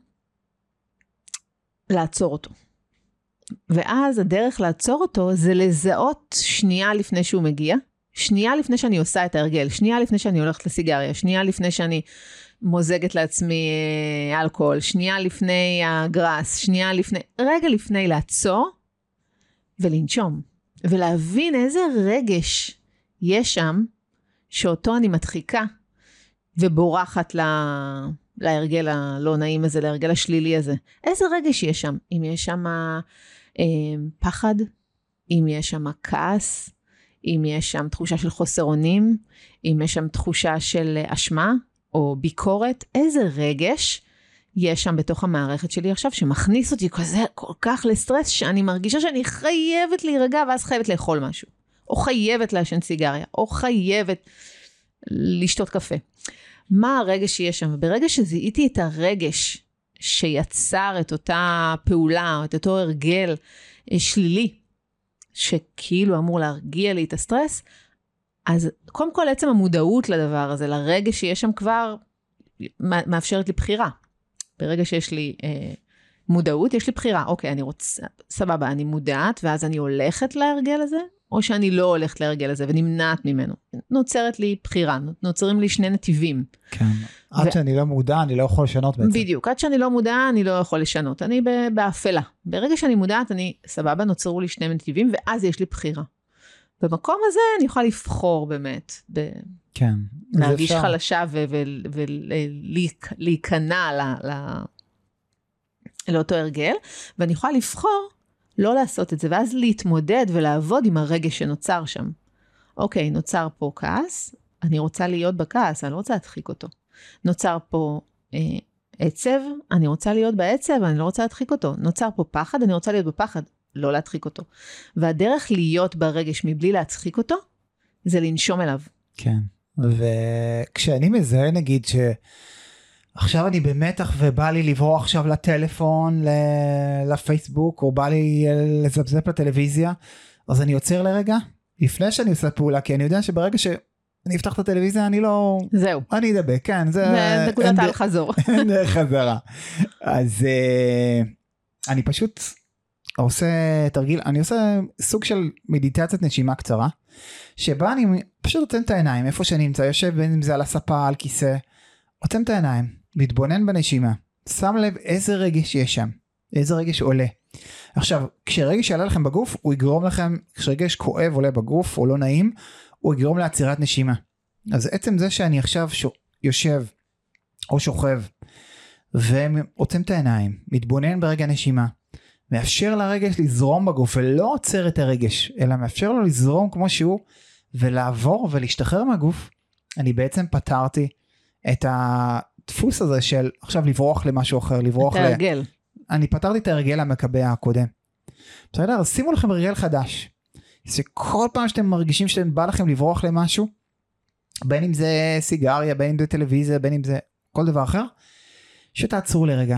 לעצור אותו. ואז הדרך לעצור אותו זה לזהות שנייה לפני שהוא מגיע, שנייה לפני שאני עושה את ההרגל, שנייה לפני שאני הולכת לסיגריה, שנייה לפני שאני מוזגת לעצמי אה, אלכוהול, שנייה לפני הגראס, שנייה לפני, רגע לפני לעצור ולנשום, ולהבין איזה רגש יש שם, שאותו אני מדחיקה ובורחת ל... להרגל הלא נעים הזה, להרגל השלילי הזה. איזה רגש יש שם? אם יש שם אה, פחד, אם יש שם כעס, אם יש שם תחושה של חוסר אונים, אם יש שם תחושה של אשמה או ביקורת, איזה רגש יש שם בתוך המערכת שלי עכשיו שמכניס אותי כזה כל כך לסטרס שאני מרגישה שאני חייבת להירגע ואז חייבת לאכול משהו. או חייבת לעשן סיגריה, או חייבת לשתות קפה. מה הרגש שיש שם? וברגע שזיהיתי את הרגש שיצר את אותה פעולה, את אותו הרגל אה, שלילי, שכאילו אמור להרגיע לי את הסטרס, אז קודם כל עצם המודעות לדבר הזה, לרגש שיש שם כבר, מאפשרת לי בחירה. ברגע שיש לי אה, מודעות, יש לי בחירה. אוקיי, אני רוצה, סבבה, אני מודעת, ואז אני הולכת להרגל הזה, או שאני לא הולכת להרגל הזה ונמנעת ממנו. נוצרת לי בחירה, נוצרים לי שני נתיבים. כן, עד ו... שאני לא מודע, אני לא יכול לשנות בעצם. בדיוק, עד שאני לא מודע, אני לא יכול לשנות. אני באפלה. ברגע שאני מודעת, אני, סבבה, נוצרו לי שני נתיבים, ואז יש לי בחירה. במקום הזה אני יכולה לבחור באמת. ב... כן. להרגיש חלשה ולהיכנע ל... ל... לאותו הרגל, ואני יכולה לבחור לא לעשות את זה, ואז להתמודד ולעבוד עם הרגש שנוצר שם. אוקיי, נוצר פה כעס, אני רוצה להיות בכעס, אני לא רוצה להדחיק אותו. נוצר פה אה, עצב, אני רוצה להיות בעצב, אני לא רוצה להדחיק אותו. נוצר פה פחד, אני רוצה להיות בפחד, לא להדחיק אותו. והדרך להיות ברגש מבלי להצחיק אותו, זה לנשום אליו. כן, וכשאני מזהה נגיד ש... עכשיו אני במתח ובא לי לברוח עכשיו לטלפון, לפייסבוק, או בא לי לזפזפ לטלוויזיה, אז אני עוצר לרגע, לפני שאני עושה פעולה, כי אני יודע שברגע שאני אפתח את הטלוויזיה אני לא... זהו. אני אדבק, כן, זה... זה נקודת האל חזור. אין דרך חזרה. אז uh, אני פשוט עושה תרגיל, אני עושה סוג של מדיטציית נשימה קצרה, שבה אני פשוט עוצם את העיניים, איפה שאני נמצא, יושב בין אם זה על הספה, על כיסא, עוצם את העיניים, מתבונן בנשימה, שם לב איזה רגש יש שם, איזה רגש עולה. עכשיו, כשרגש יעלה לכם בגוף, הוא יגרום לכם, כשרגש כואב עולה בגוף או לא נעים, הוא יגרום לעצירת נשימה. אז עצם זה שאני עכשיו ש... יושב או שוכב ועוצם את העיניים, מתבונן ברגע נשימה, מאפשר לרגש לזרום בגוף ולא עוצר את הרגש, אלא מאפשר לו לזרום כמו שהוא ולעבור ולהשתחרר מהגוף, אני בעצם פתרתי את הדפוס הזה של עכשיו לברוח למשהו אחר, לברוח ל... את ההרגל. אני פתרתי את ההרגל המקבע הקודם. בסדר? אז שימו לכם הרגל חדש. שכל פעם שאתם מרגישים שאתם בא לכם לברוח למשהו, בין אם זה סיגריה, בין אם זה טלוויזיה, בין אם זה כל דבר אחר, שתעצרו לרגע.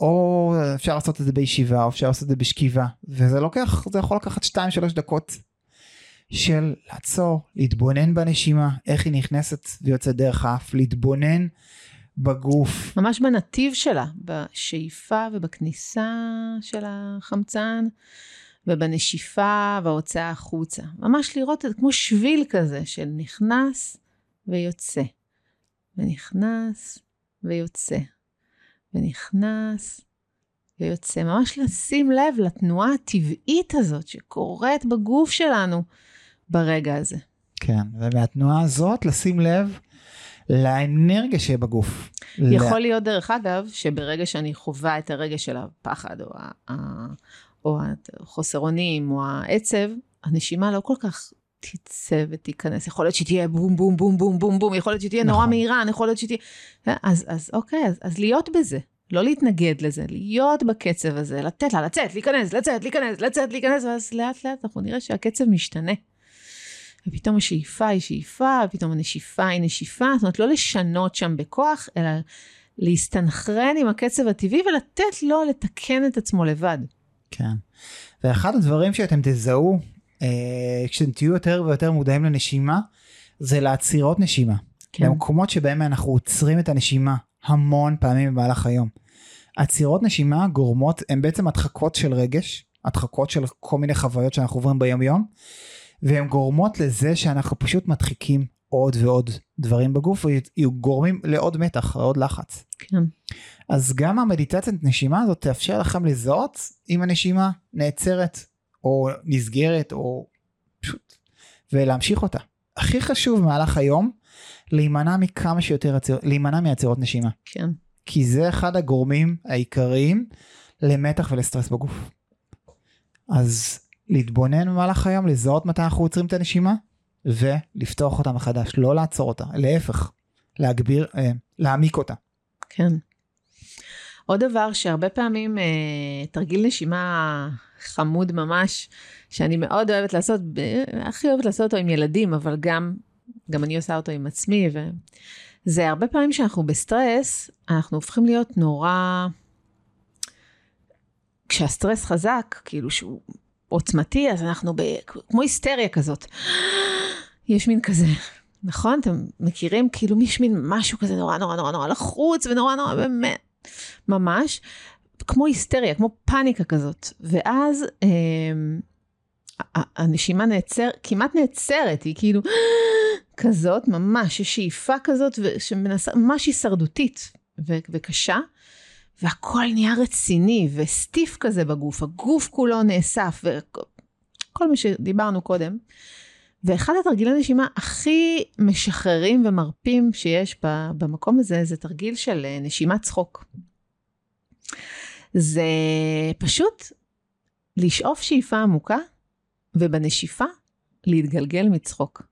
או אפשר לעשות את זה בישיבה, או אפשר לעשות את זה בשכיבה, וזה לוקח, זה יכול לקחת 2-3 דקות של לעצור, להתבונן בנשימה, איך היא נכנסת ויוצאת דרך האף, להתבונן בגוף. ממש בנתיב שלה, בשאיפה ובכניסה של החמצן, ובנשיפה וההוצאה החוצה. ממש לראות את זה כמו שביל כזה של נכנס ויוצא, ונכנס ויוצא, ונכנס ויוצא. ממש לשים לב לתנועה הטבעית הזאת שקורית בגוף שלנו. ברגע הזה. כן, ומהתנועה הזאת לשים לב לאנרגיה שבגוף. יכול להיות דרך אגב, שברגע שאני חווה את הרגע של הפחד או, ה, או החוסר אונים או העצב, הנשימה לא כל כך תצא ותיכנס, יכול להיות שתהיה בום בום בום בום בום בום, יכול להיות שתהיה נכון. נורא מהירה, יכול להיות שתהיה... אז, אז אוקיי, אז, אז להיות בזה, לא להתנגד לזה, להיות בקצב הזה, לתת לה לצאת, להיכנס, לצאת, להיכנס, לצאת, להיכנס, ואז לאט לאט אנחנו נראה שהקצב משתנה. ופתאום השאיפה היא שאיפה, ופתאום הנשיפה היא נשיפה, זאת אומרת לא לשנות שם בכוח, אלא להסתנכרן עם הקצב הטבעי ולתת לו לתקן את עצמו לבד. כן. ואחד הדברים שאתם תזהו אה, כשאתם תהיו יותר ויותר מודעים לנשימה, זה לעצירות נשימה. כן. במקומות שבהם אנחנו עוצרים את הנשימה המון פעמים במהלך היום. עצירות נשימה גורמות, הן בעצם הדחקות של רגש, הדחקות של כל מיני חוויות שאנחנו עוברים ביום יום, והן גורמות לזה שאנחנו פשוט מדחיקים עוד ועוד דברים בגוף וגורמים לעוד מתח, לעוד לחץ. כן. אז גם המדיטציית נשימה הזאת תאפשר לכם לזהות אם הנשימה נעצרת או נסגרת או פשוט ולהמשיך אותה. הכי חשוב במהלך היום להימנע מכמה שיותר, להימנע מעצירות נשימה. כן. כי זה אחד הגורמים העיקריים למתח ולסטרס בגוף. אז להתבונן במהלך היום, לזהות מתי אנחנו עוצרים את הנשימה, ולפתוח אותה מחדש, לא לעצור אותה, להפך, להגביר, אה, להעמיק אותה. כן. עוד דבר שהרבה פעמים אה, תרגיל נשימה חמוד ממש, שאני מאוד אוהבת לעשות, הכי אוהבת לעשות אותו עם ילדים, אבל גם, גם אני עושה אותו עם עצמי, וזה הרבה פעמים שאנחנו בסטרס, אנחנו הופכים להיות נורא... כשהסטרס חזק, כאילו שהוא עוצמתי, אז אנחנו ב... כמו היסטריה כזאת. יש מין כזה, נכון? אתם מכירים? כאילו יש מין משהו כזה נורא נורא נורא נורא לחוץ ונורא נורא באמת, ממש, כמו היסטריה, כמו פאניקה כזאת. ואז אה, הנשימה נעצר, כמעט נעצרת, היא כאילו כזאת, ממש, יש שאיפה כזאת שמנסה, ממש הישרדותית ו- וקשה. והכל נהיה רציני וסטיף כזה בגוף, הגוף כולו נאסף וכל מה שדיברנו קודם. ואחד התרגילי נשימה הכי משחררים ומרפים שיש במקום הזה, זה תרגיל של אה, נשימת צחוק. זה פשוט לשאוף שאיפה עמוקה, ובנשיפה להתגלגל מצחוק.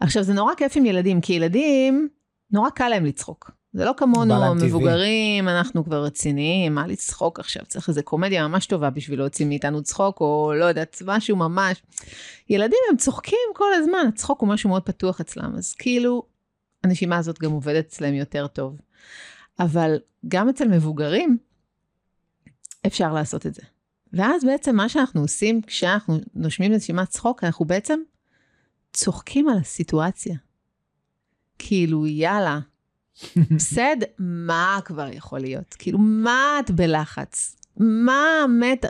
עכשיו, זה נורא כיף עם ילדים, כי ילדים, נורא קל להם לצחוק. זה לא כמונו, מבוגרים, אנחנו כבר רציניים, מה לצחוק עכשיו? צריך איזה קומדיה ממש טובה בשביל להוציא מאיתנו צחוק, או לא יודעת, משהו ממש. ילדים הם צוחקים כל הזמן, הצחוק הוא משהו מאוד פתוח אצלם, אז כאילו, הנשימה הזאת גם עובדת אצלם יותר טוב. אבל גם אצל מבוגרים, אפשר לעשות את זה. ואז בעצם מה שאנחנו עושים כשאנחנו נושמים נשימת צחוק, אנחנו בעצם צוחקים על הסיטואציה. כאילו, יאללה, בסדר, מה כבר יכול להיות? כאילו, מה את בלחץ? מה מתה?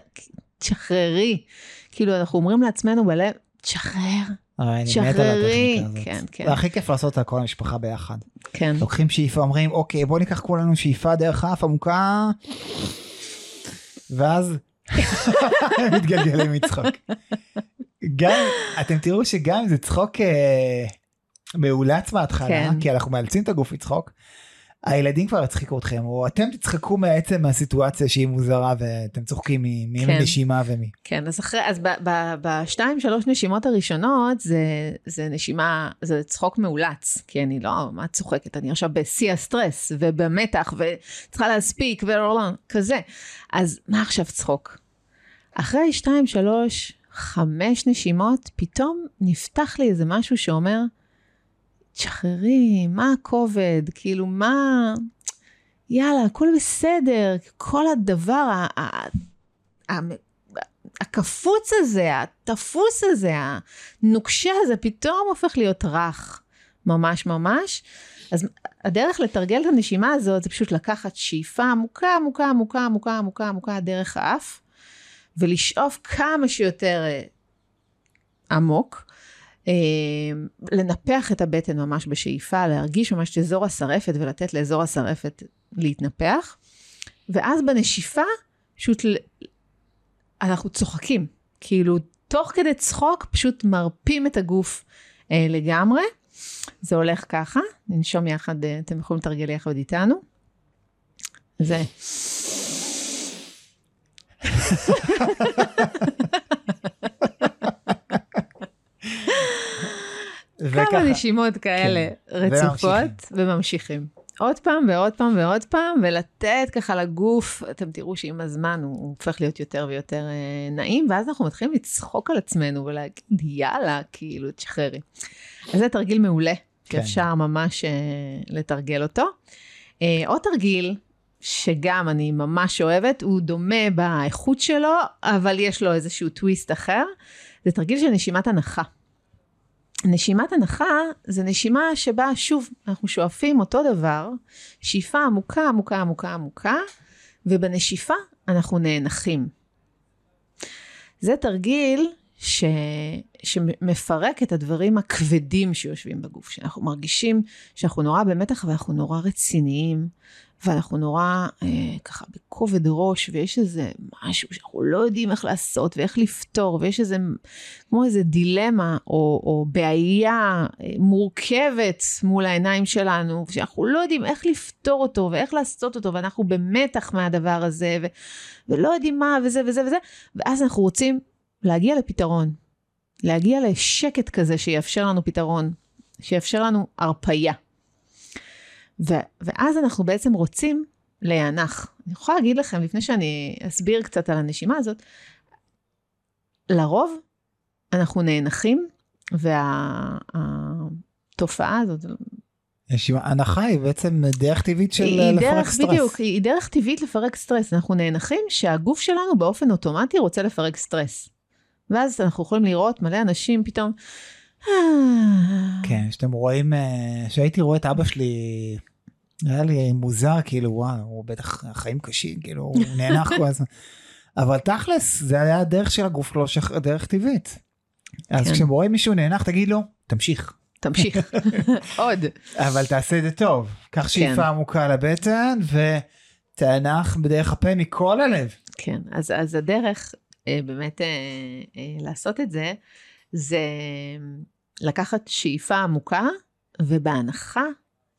תשחררי. כאילו, אנחנו אומרים לעצמנו בלב, תשחרר. שחררי, כן, כן. זה הכי כיף לעשות את כל המשפחה ביחד. כן. לוקחים שאיפה, אומרים, אוקיי, בוא ניקח כולנו שאיפה דרך האף עמוקה, ואז מתגלגלים מצחוק. גם, אתם תראו שגם אם זה צחוק אה, מאולץ מההתחלה, כן. כי אנחנו מאלצים את הגוף לצחוק, הילדים כבר יצחיקו אתכם, או אתם תצחקו מעצם מהסיטואציה שהיא מוזרה ואתם צוחקים מנשימה כן. ומי. כן, אז אחרי, אז בשתיים, שלוש נשימות הראשונות זה, זה נשימה, זה צחוק מאולץ, כי אני לא, מה את צוחקת? אני עכשיו בשיא הסטרס ובמתח וצריכה להספיק ולא, לא, כזה. אז מה עכשיו צחוק? אחרי שתיים, שלוש, חמש נשימות, פתאום נפתח לי איזה משהו שאומר, תשחררי, מה הכובד? כאילו, מה... יאללה, הכל בסדר. כל הדבר, הקפוץ הזה, התפוס הזה, הנוקשה הזה, פתאום הופך להיות רך. ממש ממש. אז הדרך לתרגל את הנשימה הזאת זה פשוט לקחת שאיפה עמוקה, עמוקה, עמוקה, עמוקה, עמוקה, עמוקה דרך האף, ולשאוף כמה שיותר אה, עמוק, לנפח את הבטן ממש בשאיפה, להרגיש ממש את אזור השרעפת ולתת לאזור השרעפת להתנפח. ואז בנשיפה, פשוט אנחנו צוחקים. כאילו, תוך כדי צחוק, פשוט מרפים את הגוף אה, לגמרי. זה הולך ככה, ננשום יחד, אה, אתם יכולים לתרגל יחד איתנו. זה. כמה נשימות כאלה כן. רצופות, וממשיכים. עוד פעם ועוד פעם ועוד פעם, ולתת ככה לגוף, אתם תראו שעם הזמן הוא, הוא הופך להיות יותר ויותר אה, נעים, ואז אנחנו מתחילים לצחוק על עצמנו ולהגיד, יאללה, כאילו, תשחררי. אז זה תרגיל מעולה, כן. שאפשר ממש אה, לתרגל אותו. אה, עוד תרגיל, שגם אני ממש אוהבת, הוא דומה באיכות שלו, אבל יש לו איזשהו טוויסט אחר, זה תרגיל של נשימת הנחה. נשימת הנחה זה נשימה שבה שוב אנחנו שואפים אותו דבר, שאיפה עמוקה עמוקה עמוקה עמוקה, ובנשיפה אנחנו נאנחים. זה תרגיל ש... שמפרק את הדברים הכבדים שיושבים בגוף, שאנחנו מרגישים שאנחנו נורא במתח ואנחנו נורא רציניים, ואנחנו נורא אה, ככה בכובד ראש, ויש איזה משהו שאנחנו לא יודעים איך לעשות ואיך לפתור, ויש איזה, כמו איזה דילמה או, או בעיה אה, מורכבת מול העיניים שלנו, שאנחנו לא יודעים איך לפתור אותו ואיך לעשות אותו, ואנחנו במתח מהדבר הזה, ו, ולא יודעים מה וזה וזה וזה, ואז אנחנו רוצים להגיע לפתרון, להגיע לשקט כזה שיאפשר לנו פתרון, שיאפשר לנו הרפייה. ו- ואז אנחנו בעצם רוצים להיאנח. אני יכולה להגיד לכם, לפני שאני אסביר קצת על הנשימה הזאת, לרוב אנחנו נאנחים, והתופעה וה- הזאת... נשימה, אנחה היא בעצם דרך טבעית של היא לפרק דרך, סטרס. בדיוק, היא דרך טבעית לפרק סטרס. אנחנו נאנחים שהגוף שלנו באופן אוטומטי רוצה לפרק סטרס. ואז אנחנו יכולים לראות מלא אנשים פתאום, כן, שאתם רואים, אה, שהייתי רואה את אבא שלי, היה לי מוזר, כאילו, וואו, הוא בטח, החיים קשים, כאילו, הוא נאנח כל הזמן. אבל תכלס, זה היה הדרך של הגוף לא שח... דרך טבעית. אז כן. כשאתם רואים מישהו נאנח, תגיד לו, תמשיך. תמשיך, עוד. אבל תעשה את זה טוב. קח שאיפה כן. עמוקה לבטן, ותאנח בדרך הפה מכל הלב. כן, אז, אז הדרך אה, באמת אה, אה, לעשות את זה, זה לקחת שאיפה עמוקה, ובהנחה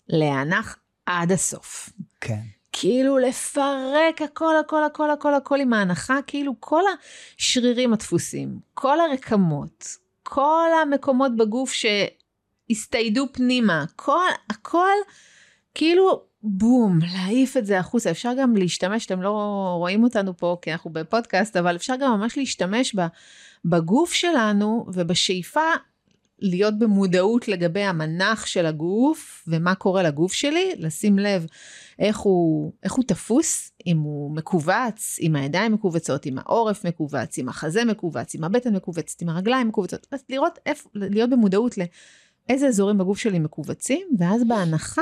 להנח עד הסוף. כן. כאילו לפרק הכל, הכל, הכל, הכל, הכל עם ההנחה, כאילו כל השרירים הדפוסים, כל הרקמות, כל המקומות בגוף שהסתיידו פנימה, כל, הכל, כאילו בום, להעיף את זה החוצה. אפשר גם להשתמש, אתם לא רואים אותנו פה כי אנחנו בפודקאסט, אבל אפשר גם ממש להשתמש בגוף שלנו ובשאיפה להיות במודעות לגבי המנח של הגוף ומה קורה לגוף שלי, לשים לב איך הוא, איך הוא תפוס, אם הוא מכווץ, אם הידיים מכווצות, אם העורף מכווץ, אם החזה מכווץ, אם הבטן מכווצת, אם הרגליים מכווצות, אז לראות איפה, להיות במודעות לאיזה אזורים בגוף שלי מכווצים, ואז בהנחה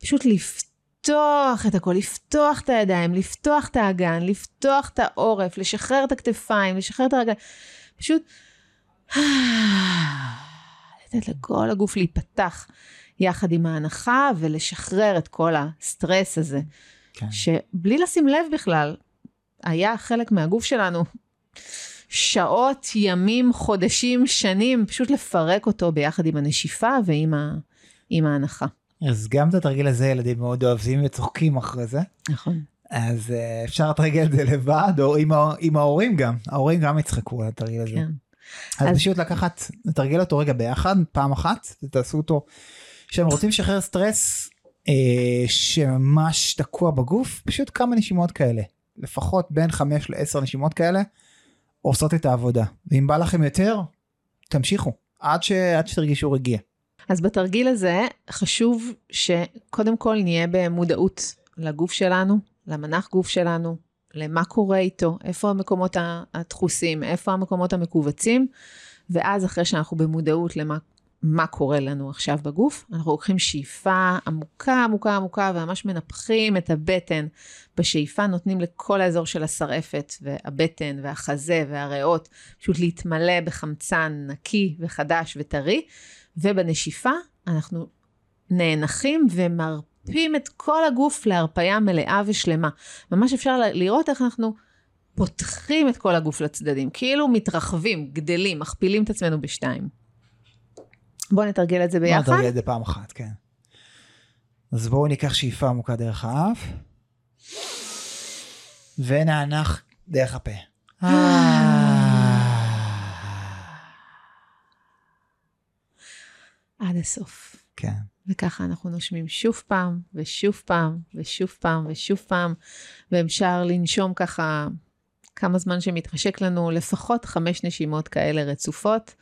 פשוט לפתוח את הכל, לפתוח את הידיים, לפתוח את האגן, לפתוח את העורף, לשחרר את הכתפיים, לשחרר את הרגליים, פשוט לתת לכל הגוף להיפתח יחד עם ההנחה ולשחרר את כל הסטרס הזה, כן. שבלי לשים לב בכלל, היה חלק מהגוף שלנו שעות, ימים, חודשים, שנים, פשוט לפרק אותו ביחד עם הנשיפה ועם ה, עם ההנחה. אז גם את התרגיל הזה ילדים מאוד אוהבים וצוחקים אחרי זה. נכון. אז uh, אפשר לתרגל את זה לבד, או עם, עם ההורים גם. ההורים גם יצחקו על התרגיל הזה. כן. אז, אז- פשוט לקחת, לתרגל אותו רגע ביחד, פעם אחת, ותעשו אותו. כשאתם רוצים לשחרר סטרס אה, שממש תקוע בגוף, פשוט כמה נשימות כאלה. לפחות בין 5 ל-10 נשימות כאלה, עושות את העבודה. ואם בא לכם יותר, תמשיכו, עד, ש... עד שתרגישו רגיע. אז בתרגיל הזה חשוב שקודם כל נהיה במודעות לגוף שלנו, למנח גוף שלנו, למה קורה איתו, איפה המקומות הדחוסים, איפה המקומות המכווצים, ואז אחרי שאנחנו במודעות למה מה קורה לנו עכשיו בגוף, אנחנו לוקחים שאיפה עמוקה עמוקה עמוקה וממש מנפחים את הבטן. בשאיפה נותנים לכל האזור של השרעפת והבטן והחזה והריאות פשוט להתמלא בחמצן נקי וחדש וטרי, ובנשיפה אנחנו נאנחים ומרפים את כל הגוף להרפאיה מלאה ושלמה. ממש אפשר לראות איך אנחנו פותחים את כל הגוף לצדדים, כאילו מתרחבים, גדלים, מכפילים את עצמנו בשתיים. בואו נתרגל את זה ביחד. נתרגל את זה פעם אחת, כן. אז בואו ניקח שאיפה עמוקה דרך האף, ונאנח דרך הפה. עד הסוף. כן. וככה אנחנו נושמים שוב פעם, ושוב פעם, ושוב פעם, ושוב פעם, ואפשר לנשום ככה כמה זמן שמתחשק לנו, לפחות חמש נשימות כאלה רצופות.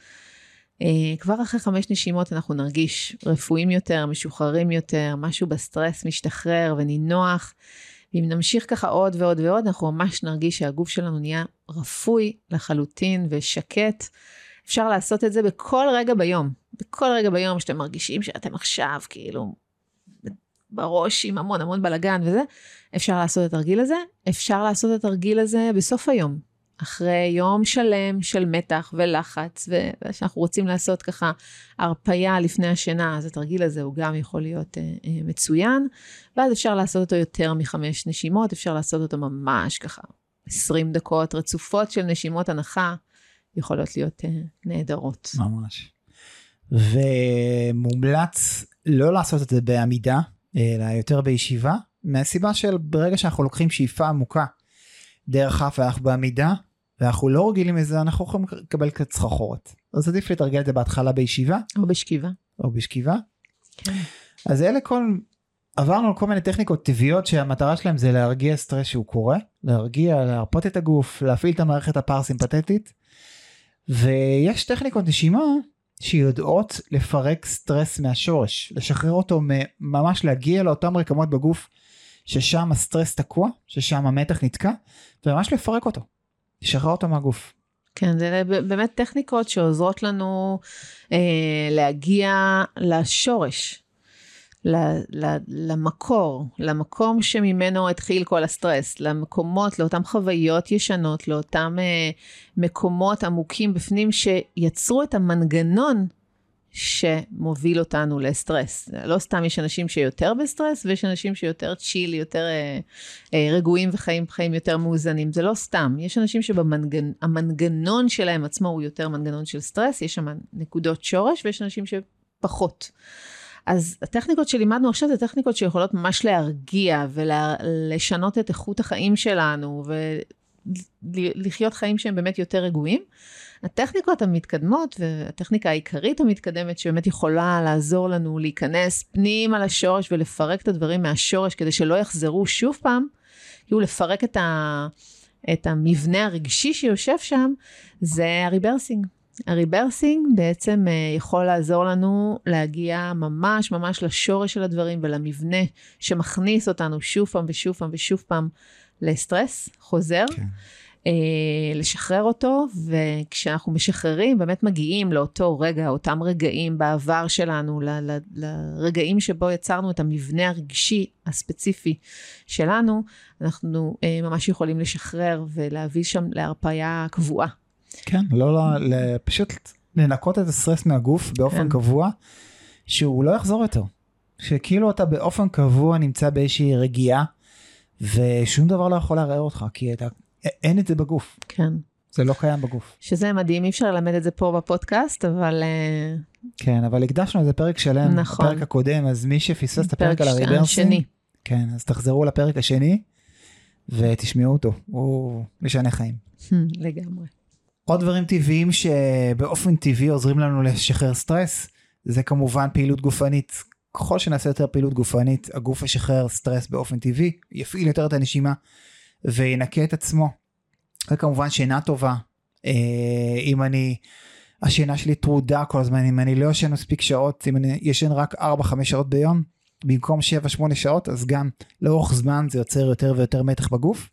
אה, כבר אחרי חמש נשימות אנחנו נרגיש רפואיים יותר, משוחררים יותר, משהו בסטרס משתחרר ונינוח. ואם נמשיך ככה עוד ועוד ועוד, אנחנו ממש נרגיש שהגוף שלנו נהיה רפוי לחלוטין ושקט. אפשר לעשות את זה בכל רגע ביום. בכל רגע ביום שאתם מרגישים שאתם עכשיו כאילו בראש עם המון המון בלאגן וזה, אפשר לעשות את התרגיל הזה. אפשר לעשות את התרגיל הזה בסוף היום. אחרי יום שלם של מתח ולחץ, ושאנחנו רוצים לעשות ככה הרפייה לפני השינה, אז התרגיל הזה הוא גם יכול להיות אה, אה, מצוין, ואז אפשר לעשות אותו יותר מחמש נשימות, אפשר לעשות אותו ממש ככה 20 דקות רצופות של נשימות הנחה, יכולות להיות אה, נהדרות. ממש. ומומלץ לא לעשות את זה בעמידה, אלא יותר בישיבה, מהסיבה של ברגע שאנחנו לוקחים שאיפה עמוקה דרך אף ואנחנו בעמידה, ואנחנו לא רגילים לזה, אנחנו יכולים לקבל קצת סחרחורת. אז עדיף לתרגל את זה בהתחלה בישיבה. או בשכיבה. או בשכיבה. כן. אז אלה כל, עברנו על כל מיני טכניקות טבעיות שהמטרה שלהם זה להרגיע סטרס שהוא קורה, להרגיע, להרפות את הגוף, להפעיל את המערכת הפרסימפטית. ויש טכניקות נשימה שיודעות לפרק סטרס מהשורש, לשחרר אותו, ממש להגיע לאותם רקמות בגוף ששם הסטרס תקוע, ששם המתח נתקע, וממש לפרק אותו, לשחרר אותו מהגוף. כן, זה באמת טכניקות שעוזרות לנו אה, להגיע לשורש, למקור, למקום שממנו התחיל כל הסטרס, למקומות, לאותן חוויות ישנות, לאותם אה, מקומות עמוקים בפנים שיצרו את המנגנון שמוביל אותנו לסטרס. לא סתם יש אנשים שיותר בסטרס, ויש אנשים שיותר chill, יותר אה, אה, רגועים וחיים חיים יותר מאוזנים. זה לא סתם. יש אנשים שהמנגנון שלהם עצמו הוא יותר מנגנון של סטרס, יש שם נקודות שורש, ויש אנשים שפחות. אז הטכניקות שלימדנו עכשיו זה טכניקות שיכולות ממש להרגיע ולשנות את איכות החיים שלנו ולחיות חיים שהם באמת יותר רגועים. הטכניקות המתקדמות והטכניקה העיקרית המתקדמת שבאמת יכולה לעזור לנו להיכנס פנימה לשורש ולפרק את הדברים מהשורש כדי שלא יחזרו שוב פעם, כאילו לפרק את, ה, את המבנה הרגשי שיושב שם, זה הריברסינג. הריברסינג בעצם אה, יכול לעזור לנו להגיע ממש ממש לשורש של הדברים ולמבנה שמכניס אותנו שוב פעם ושוב פעם ושוב פעם לסטרס חוזר. כן. אה, לשחרר אותו, וכשאנחנו משחררים, באמת מגיעים לאותו רגע, אותם רגעים בעבר שלנו, ל, ל, לרגעים שבו יצרנו את המבנה הרגשי הספציפי שלנו, אנחנו אה, ממש יכולים לשחרר ולהביא שם להרפאיה קבועה. כן, לא, לא, פשוט לנקות את הסטרס מהגוף באופן כן. קבוע, שהוא לא יחזור יותר. שכאילו אתה באופן קבוע נמצא באיזושהי רגיעה, ושום דבר לא יכול לערער אותך, כי אתה, אין את זה בגוף. כן. זה לא קיים בגוף. שזה מדהים, אי אפשר ללמד את זה פה בפודקאסט, אבל... אה, כן, אבל הקדשנו לזה פרק שלם, נכון. הפרק הקודם, אז מי שפספס את הפרק על הריברסים, השני. כן, אז תחזרו לפרק השני, ותשמעו אותו, הוא משנה חיים. לגמרי. עוד דברים טבעיים שבאופן טבעי עוזרים לנו לשחרר סטרס, זה כמובן פעילות גופנית. ככל שנעשה יותר פעילות גופנית, הגוף ישחרר סטרס באופן טבעי, יפעיל יותר את הנשימה וינקה את עצמו. וכמובן שינה טובה. אה, אם אני, השינה שלי טרודה כל הזמן, אם אני לא ישן מספיק שעות, אם אני ישן רק 4-5 שעות ביום, במקום 7-8 שעות, אז גם לאורך זמן זה יוצר יותר ויותר מתח בגוף.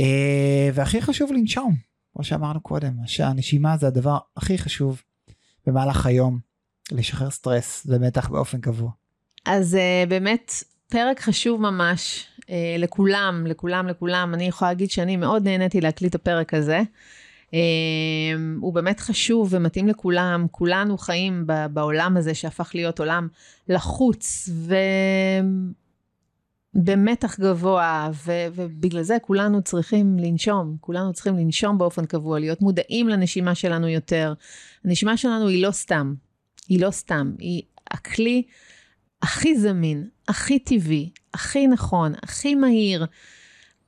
אה, והכי חשוב לנשום. כמו שאמרנו קודם, שהנשימה זה הדבר הכי חשוב במהלך היום, לשחרר סטרס ומתח באופן קבוע. אז uh, באמת, פרק חשוב ממש uh, לכולם, לכולם, לכולם. אני יכולה להגיד שאני מאוד נהניתי להקליט את הפרק הזה. Uh, הוא באמת חשוב ומתאים לכולם, כולנו חיים בעולם הזה שהפך להיות עולם לחוץ ו... במתח גבוה, ו- ובגלל זה כולנו צריכים לנשום, כולנו צריכים לנשום באופן קבוע, להיות מודעים לנשימה שלנו יותר. הנשימה שלנו היא לא סתם, היא לא סתם, היא הכלי הכי זמין, הכי טבעי, הכי נכון, הכי מהיר,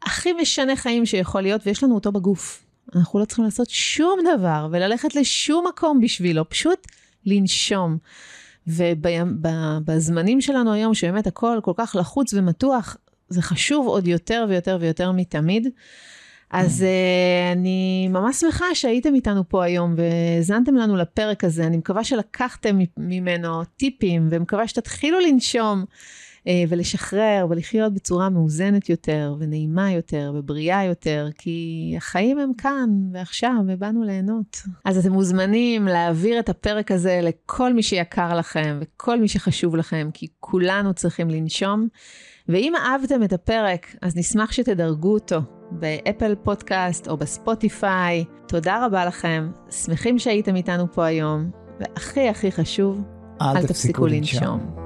הכי משנה חיים שיכול להיות, ויש לנו אותו בגוף. אנחנו לא צריכים לעשות שום דבר וללכת לשום מקום בשבילו, פשוט לנשום. ובזמנים שלנו היום, שבאמת הכל כל כך לחוץ ומתוח, זה חשוב עוד יותר ויותר ויותר מתמיד. אז uh, אני ממש שמחה שהייתם איתנו פה היום והאזנתם לנו לפרק הזה. אני מקווה שלקחתם ממנו טיפים ומקווה שתתחילו לנשום. אה, ולשחרר ולחיות בצורה מאוזנת יותר ונעימה יותר ובריאה יותר, כי החיים הם כאן ועכשיו ובאנו ליהנות. אז אתם מוזמנים להעביר את הפרק הזה לכל מי שיקר לכם וכל מי שחשוב לכם, כי כולנו צריכים לנשום. ואם אהבתם את הפרק, אז נשמח שתדרגו אותו באפל פודקאסט או בספוטיפיי. תודה רבה לכם, שמחים שהייתם איתנו פה היום, והכי הכי חשוב, אל אל תפסיקו לנשום.